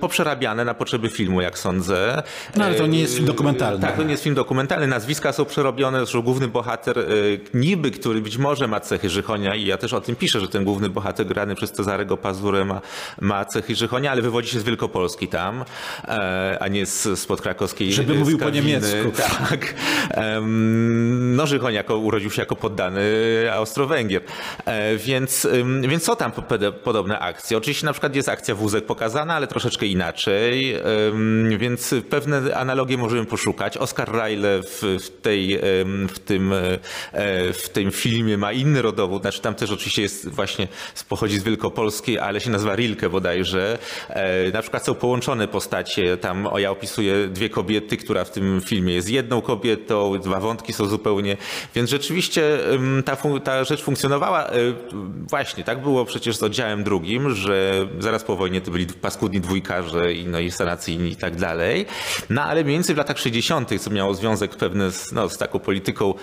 poprzerabiane na potrzeby filmu, jak sądzę. No ale to nie jest film dokumentalny. Tak, to nie jest film dokumentalny. Nazwiska są przerobione. Zresztą główny bohater niby, który być może ma cechy Żychonia i ja też o tym piszę, że ten główny bohater grany przez Cezary Cezarego Pazurę ma, ma cechy Żychonia, ale wywodzi się z Wielkopolski tam, e, a nie z, spod krakowskiej Żeby mówił po niemiecku. Tak. No Żychoń jako, urodził się jako poddany Austro-Węgier. E, więc, więc są tam podobne akcje. Oczywiście na przykład jest akcja wózek pokazana, ale troszeczkę inaczej, więc pewne analogie możemy poszukać. Oscar Ryle w, w, tej, w, tym, e, w tym filmie ma inny rodowód, znaczy tam też oczywiście jest właśnie, pochodzi z Wielkopolski, polskiej, ale się nazywa Rilke bodajże. E, na przykład są połączone postacie, tam o, ja opisuję dwie kobiety, która w tym filmie jest jedną kobietą, dwa wątki są zupełnie, więc rzeczywiście ta, ta rzecz funkcjonowała. E, Właśnie, tak było przecież z oddziałem drugim, że zaraz po wojnie to byli paskudni dwójkarze i, no, i sanacyjni i tak dalej. No ale mniej więcej w latach 60., co miało związek pewny z, no, z taką polityką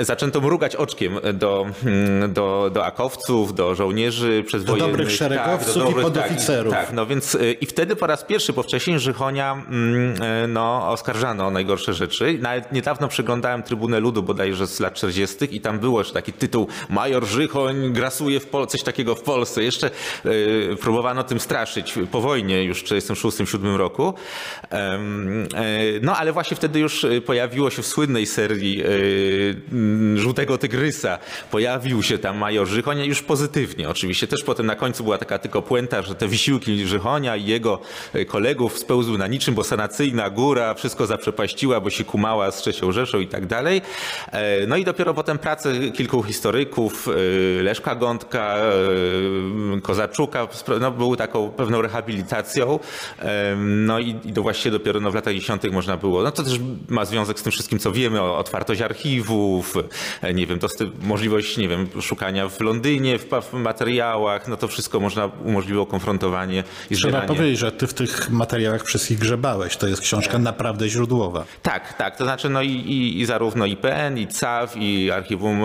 zaczęto mrugać oczkiem do, mm, do, do akowców, do żołnierzy przedwojennych. dobrych szeregowców i tak, podoficerów. Tak, no więc y, i wtedy po raz pierwszy, bo wcześniej Żychonia mm, y, no, oskarżano o najgorsze rzeczy. Nawet niedawno przeglądałem Trybunę Ludu bodajże z lat 40. i tam było jeszcze taki tytuł Major Żychoń grasuje w Pol- coś takiego w Polsce. Jeszcze y, próbowano tym straszyć po wojnie już w 1936-1937 roku. Em, y, no ale właśnie wtedy już y, pojawiło się w słynnej serii y, Żółtego Tygrysa. Pojawił się tam Major Żychonia już pozytywnie. Oczywiście też potem na końcu była taka tylko puenta, że te wysiłki Żychonia i jego y, kolegów spełzły na niczym, bo sanacyjna góra wszystko zaprzepaściła, bo się kumała z trzecią Rzeszą i tak dalej. E, No i dopiero potem prace kilku historyków, y, Leszka Gądka, y, Kozaczuka, no, były taką pewną rehabilitacją. E, No i, i to właściwie dopiero no, w latach 10. można było, no to też ma związek z tym wszystkim, co wiemy, o otwartość archiwów, nie wiem, to możliwość, nie wiem, szukania w Londynie, w, w materiałach, no to wszystko można, umożliwiło konfrontowanie i Trzeba zbieranie. powiedzieć, że ty w tych materiałach wszystkich grzebałeś. To jest książka naprawdę źródłowa. Tak, tak. To znaczy, no i, i, i zarówno IPN, i CAW, i Archiwum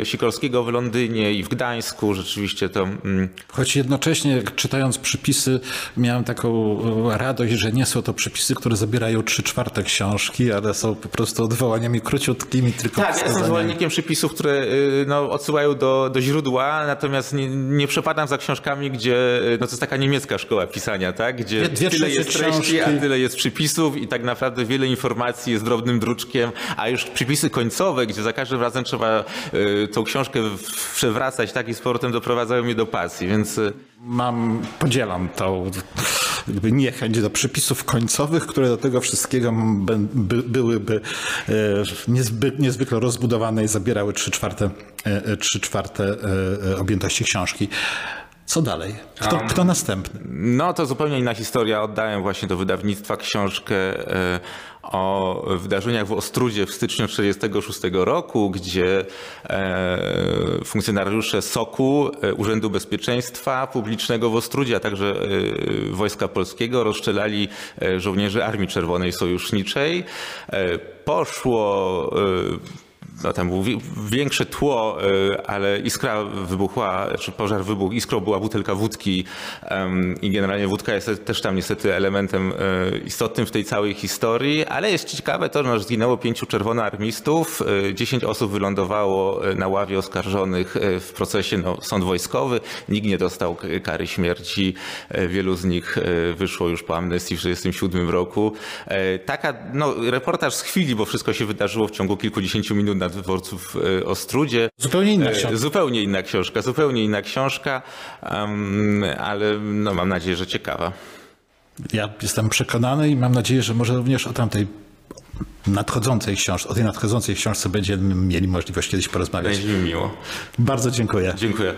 e, Sikorskiego w Londynie, i w Gdańsku. Rzeczywiście to. Mm, Choć jednocześnie czytając przypisy miałem taką e, radość, że nie są to przypisy, które zabierają trzy czwarte książki, ale są po prostu odwołaniami króciutkimi, tylko tak, ja jestem zwolennikiem przypisów, które y, no, odsyłają do, do źródła, natomiast nie, nie przepadam za książkami, gdzie y, no, to jest taka niemiecka szkoła pisania, tak? gdzie Dwie- tyle jest treści, książki. a tyle jest przypisów i tak naprawdę wiele informacji jest drobnym druczkiem, a już przypisy końcowe, gdzie za każdym razem trzeba y, tą książkę przewracać tak i z powrotem doprowadzają mnie do pasji, więc... Mam, podzielam tą jakby niechęć do przypisów końcowych, które do tego wszystkiego by, by, byłyby e, niezwykle rozbudowane i zabierały trzy czwarte, e, e, trzy czwarte e, e, objętości książki. Co dalej? Kto, kto następny? No to zupełnie inna historia. Oddałem właśnie do wydawnictwa książkę e, o wydarzeniach w Ostrudzie w styczniu 1946 roku, gdzie e, funkcjonariusze SOK-u, e, Urzędu Bezpieczeństwa Publicznego w Ostrudzie, a także Wojska Polskiego rozstrzelali żołnierzy Armii Czerwonej Sojuszniczej. Poszło no tam było wi- większe tło, y, ale iskra wybuchła, czy pożar wybuchł, iskrą była butelka wódki i generalnie wódka jest też tam niestety elementem y, istotnym w tej całej historii, ale jest ciekawe to, że zginęło pięciu czerwonoarmistów, y, dziesięć osób wylądowało na ławie oskarżonych w procesie no, sąd wojskowy, nikt nie dostał kary śmierci, wielu z nich wyszło już po amnestii w 1967 roku. Taka, no, reportaż z chwili, bo wszystko się wydarzyło w ciągu kilkudziesięciu minut na dworcu w e, Ostrudzie. Zupełnie inna E, książka. Zupełnie inna książka, zupełnie inna książka, ale no, mam nadzieję, że ciekawa. Ja jestem przekonany i mam nadzieję, że może również o tamtej nadchodzącej książce, o tej nadchodzącej książce będziemy mieli możliwość kiedyś porozmawiać. Będzie mi miło. Bardzo dziękuję. Dziękuję.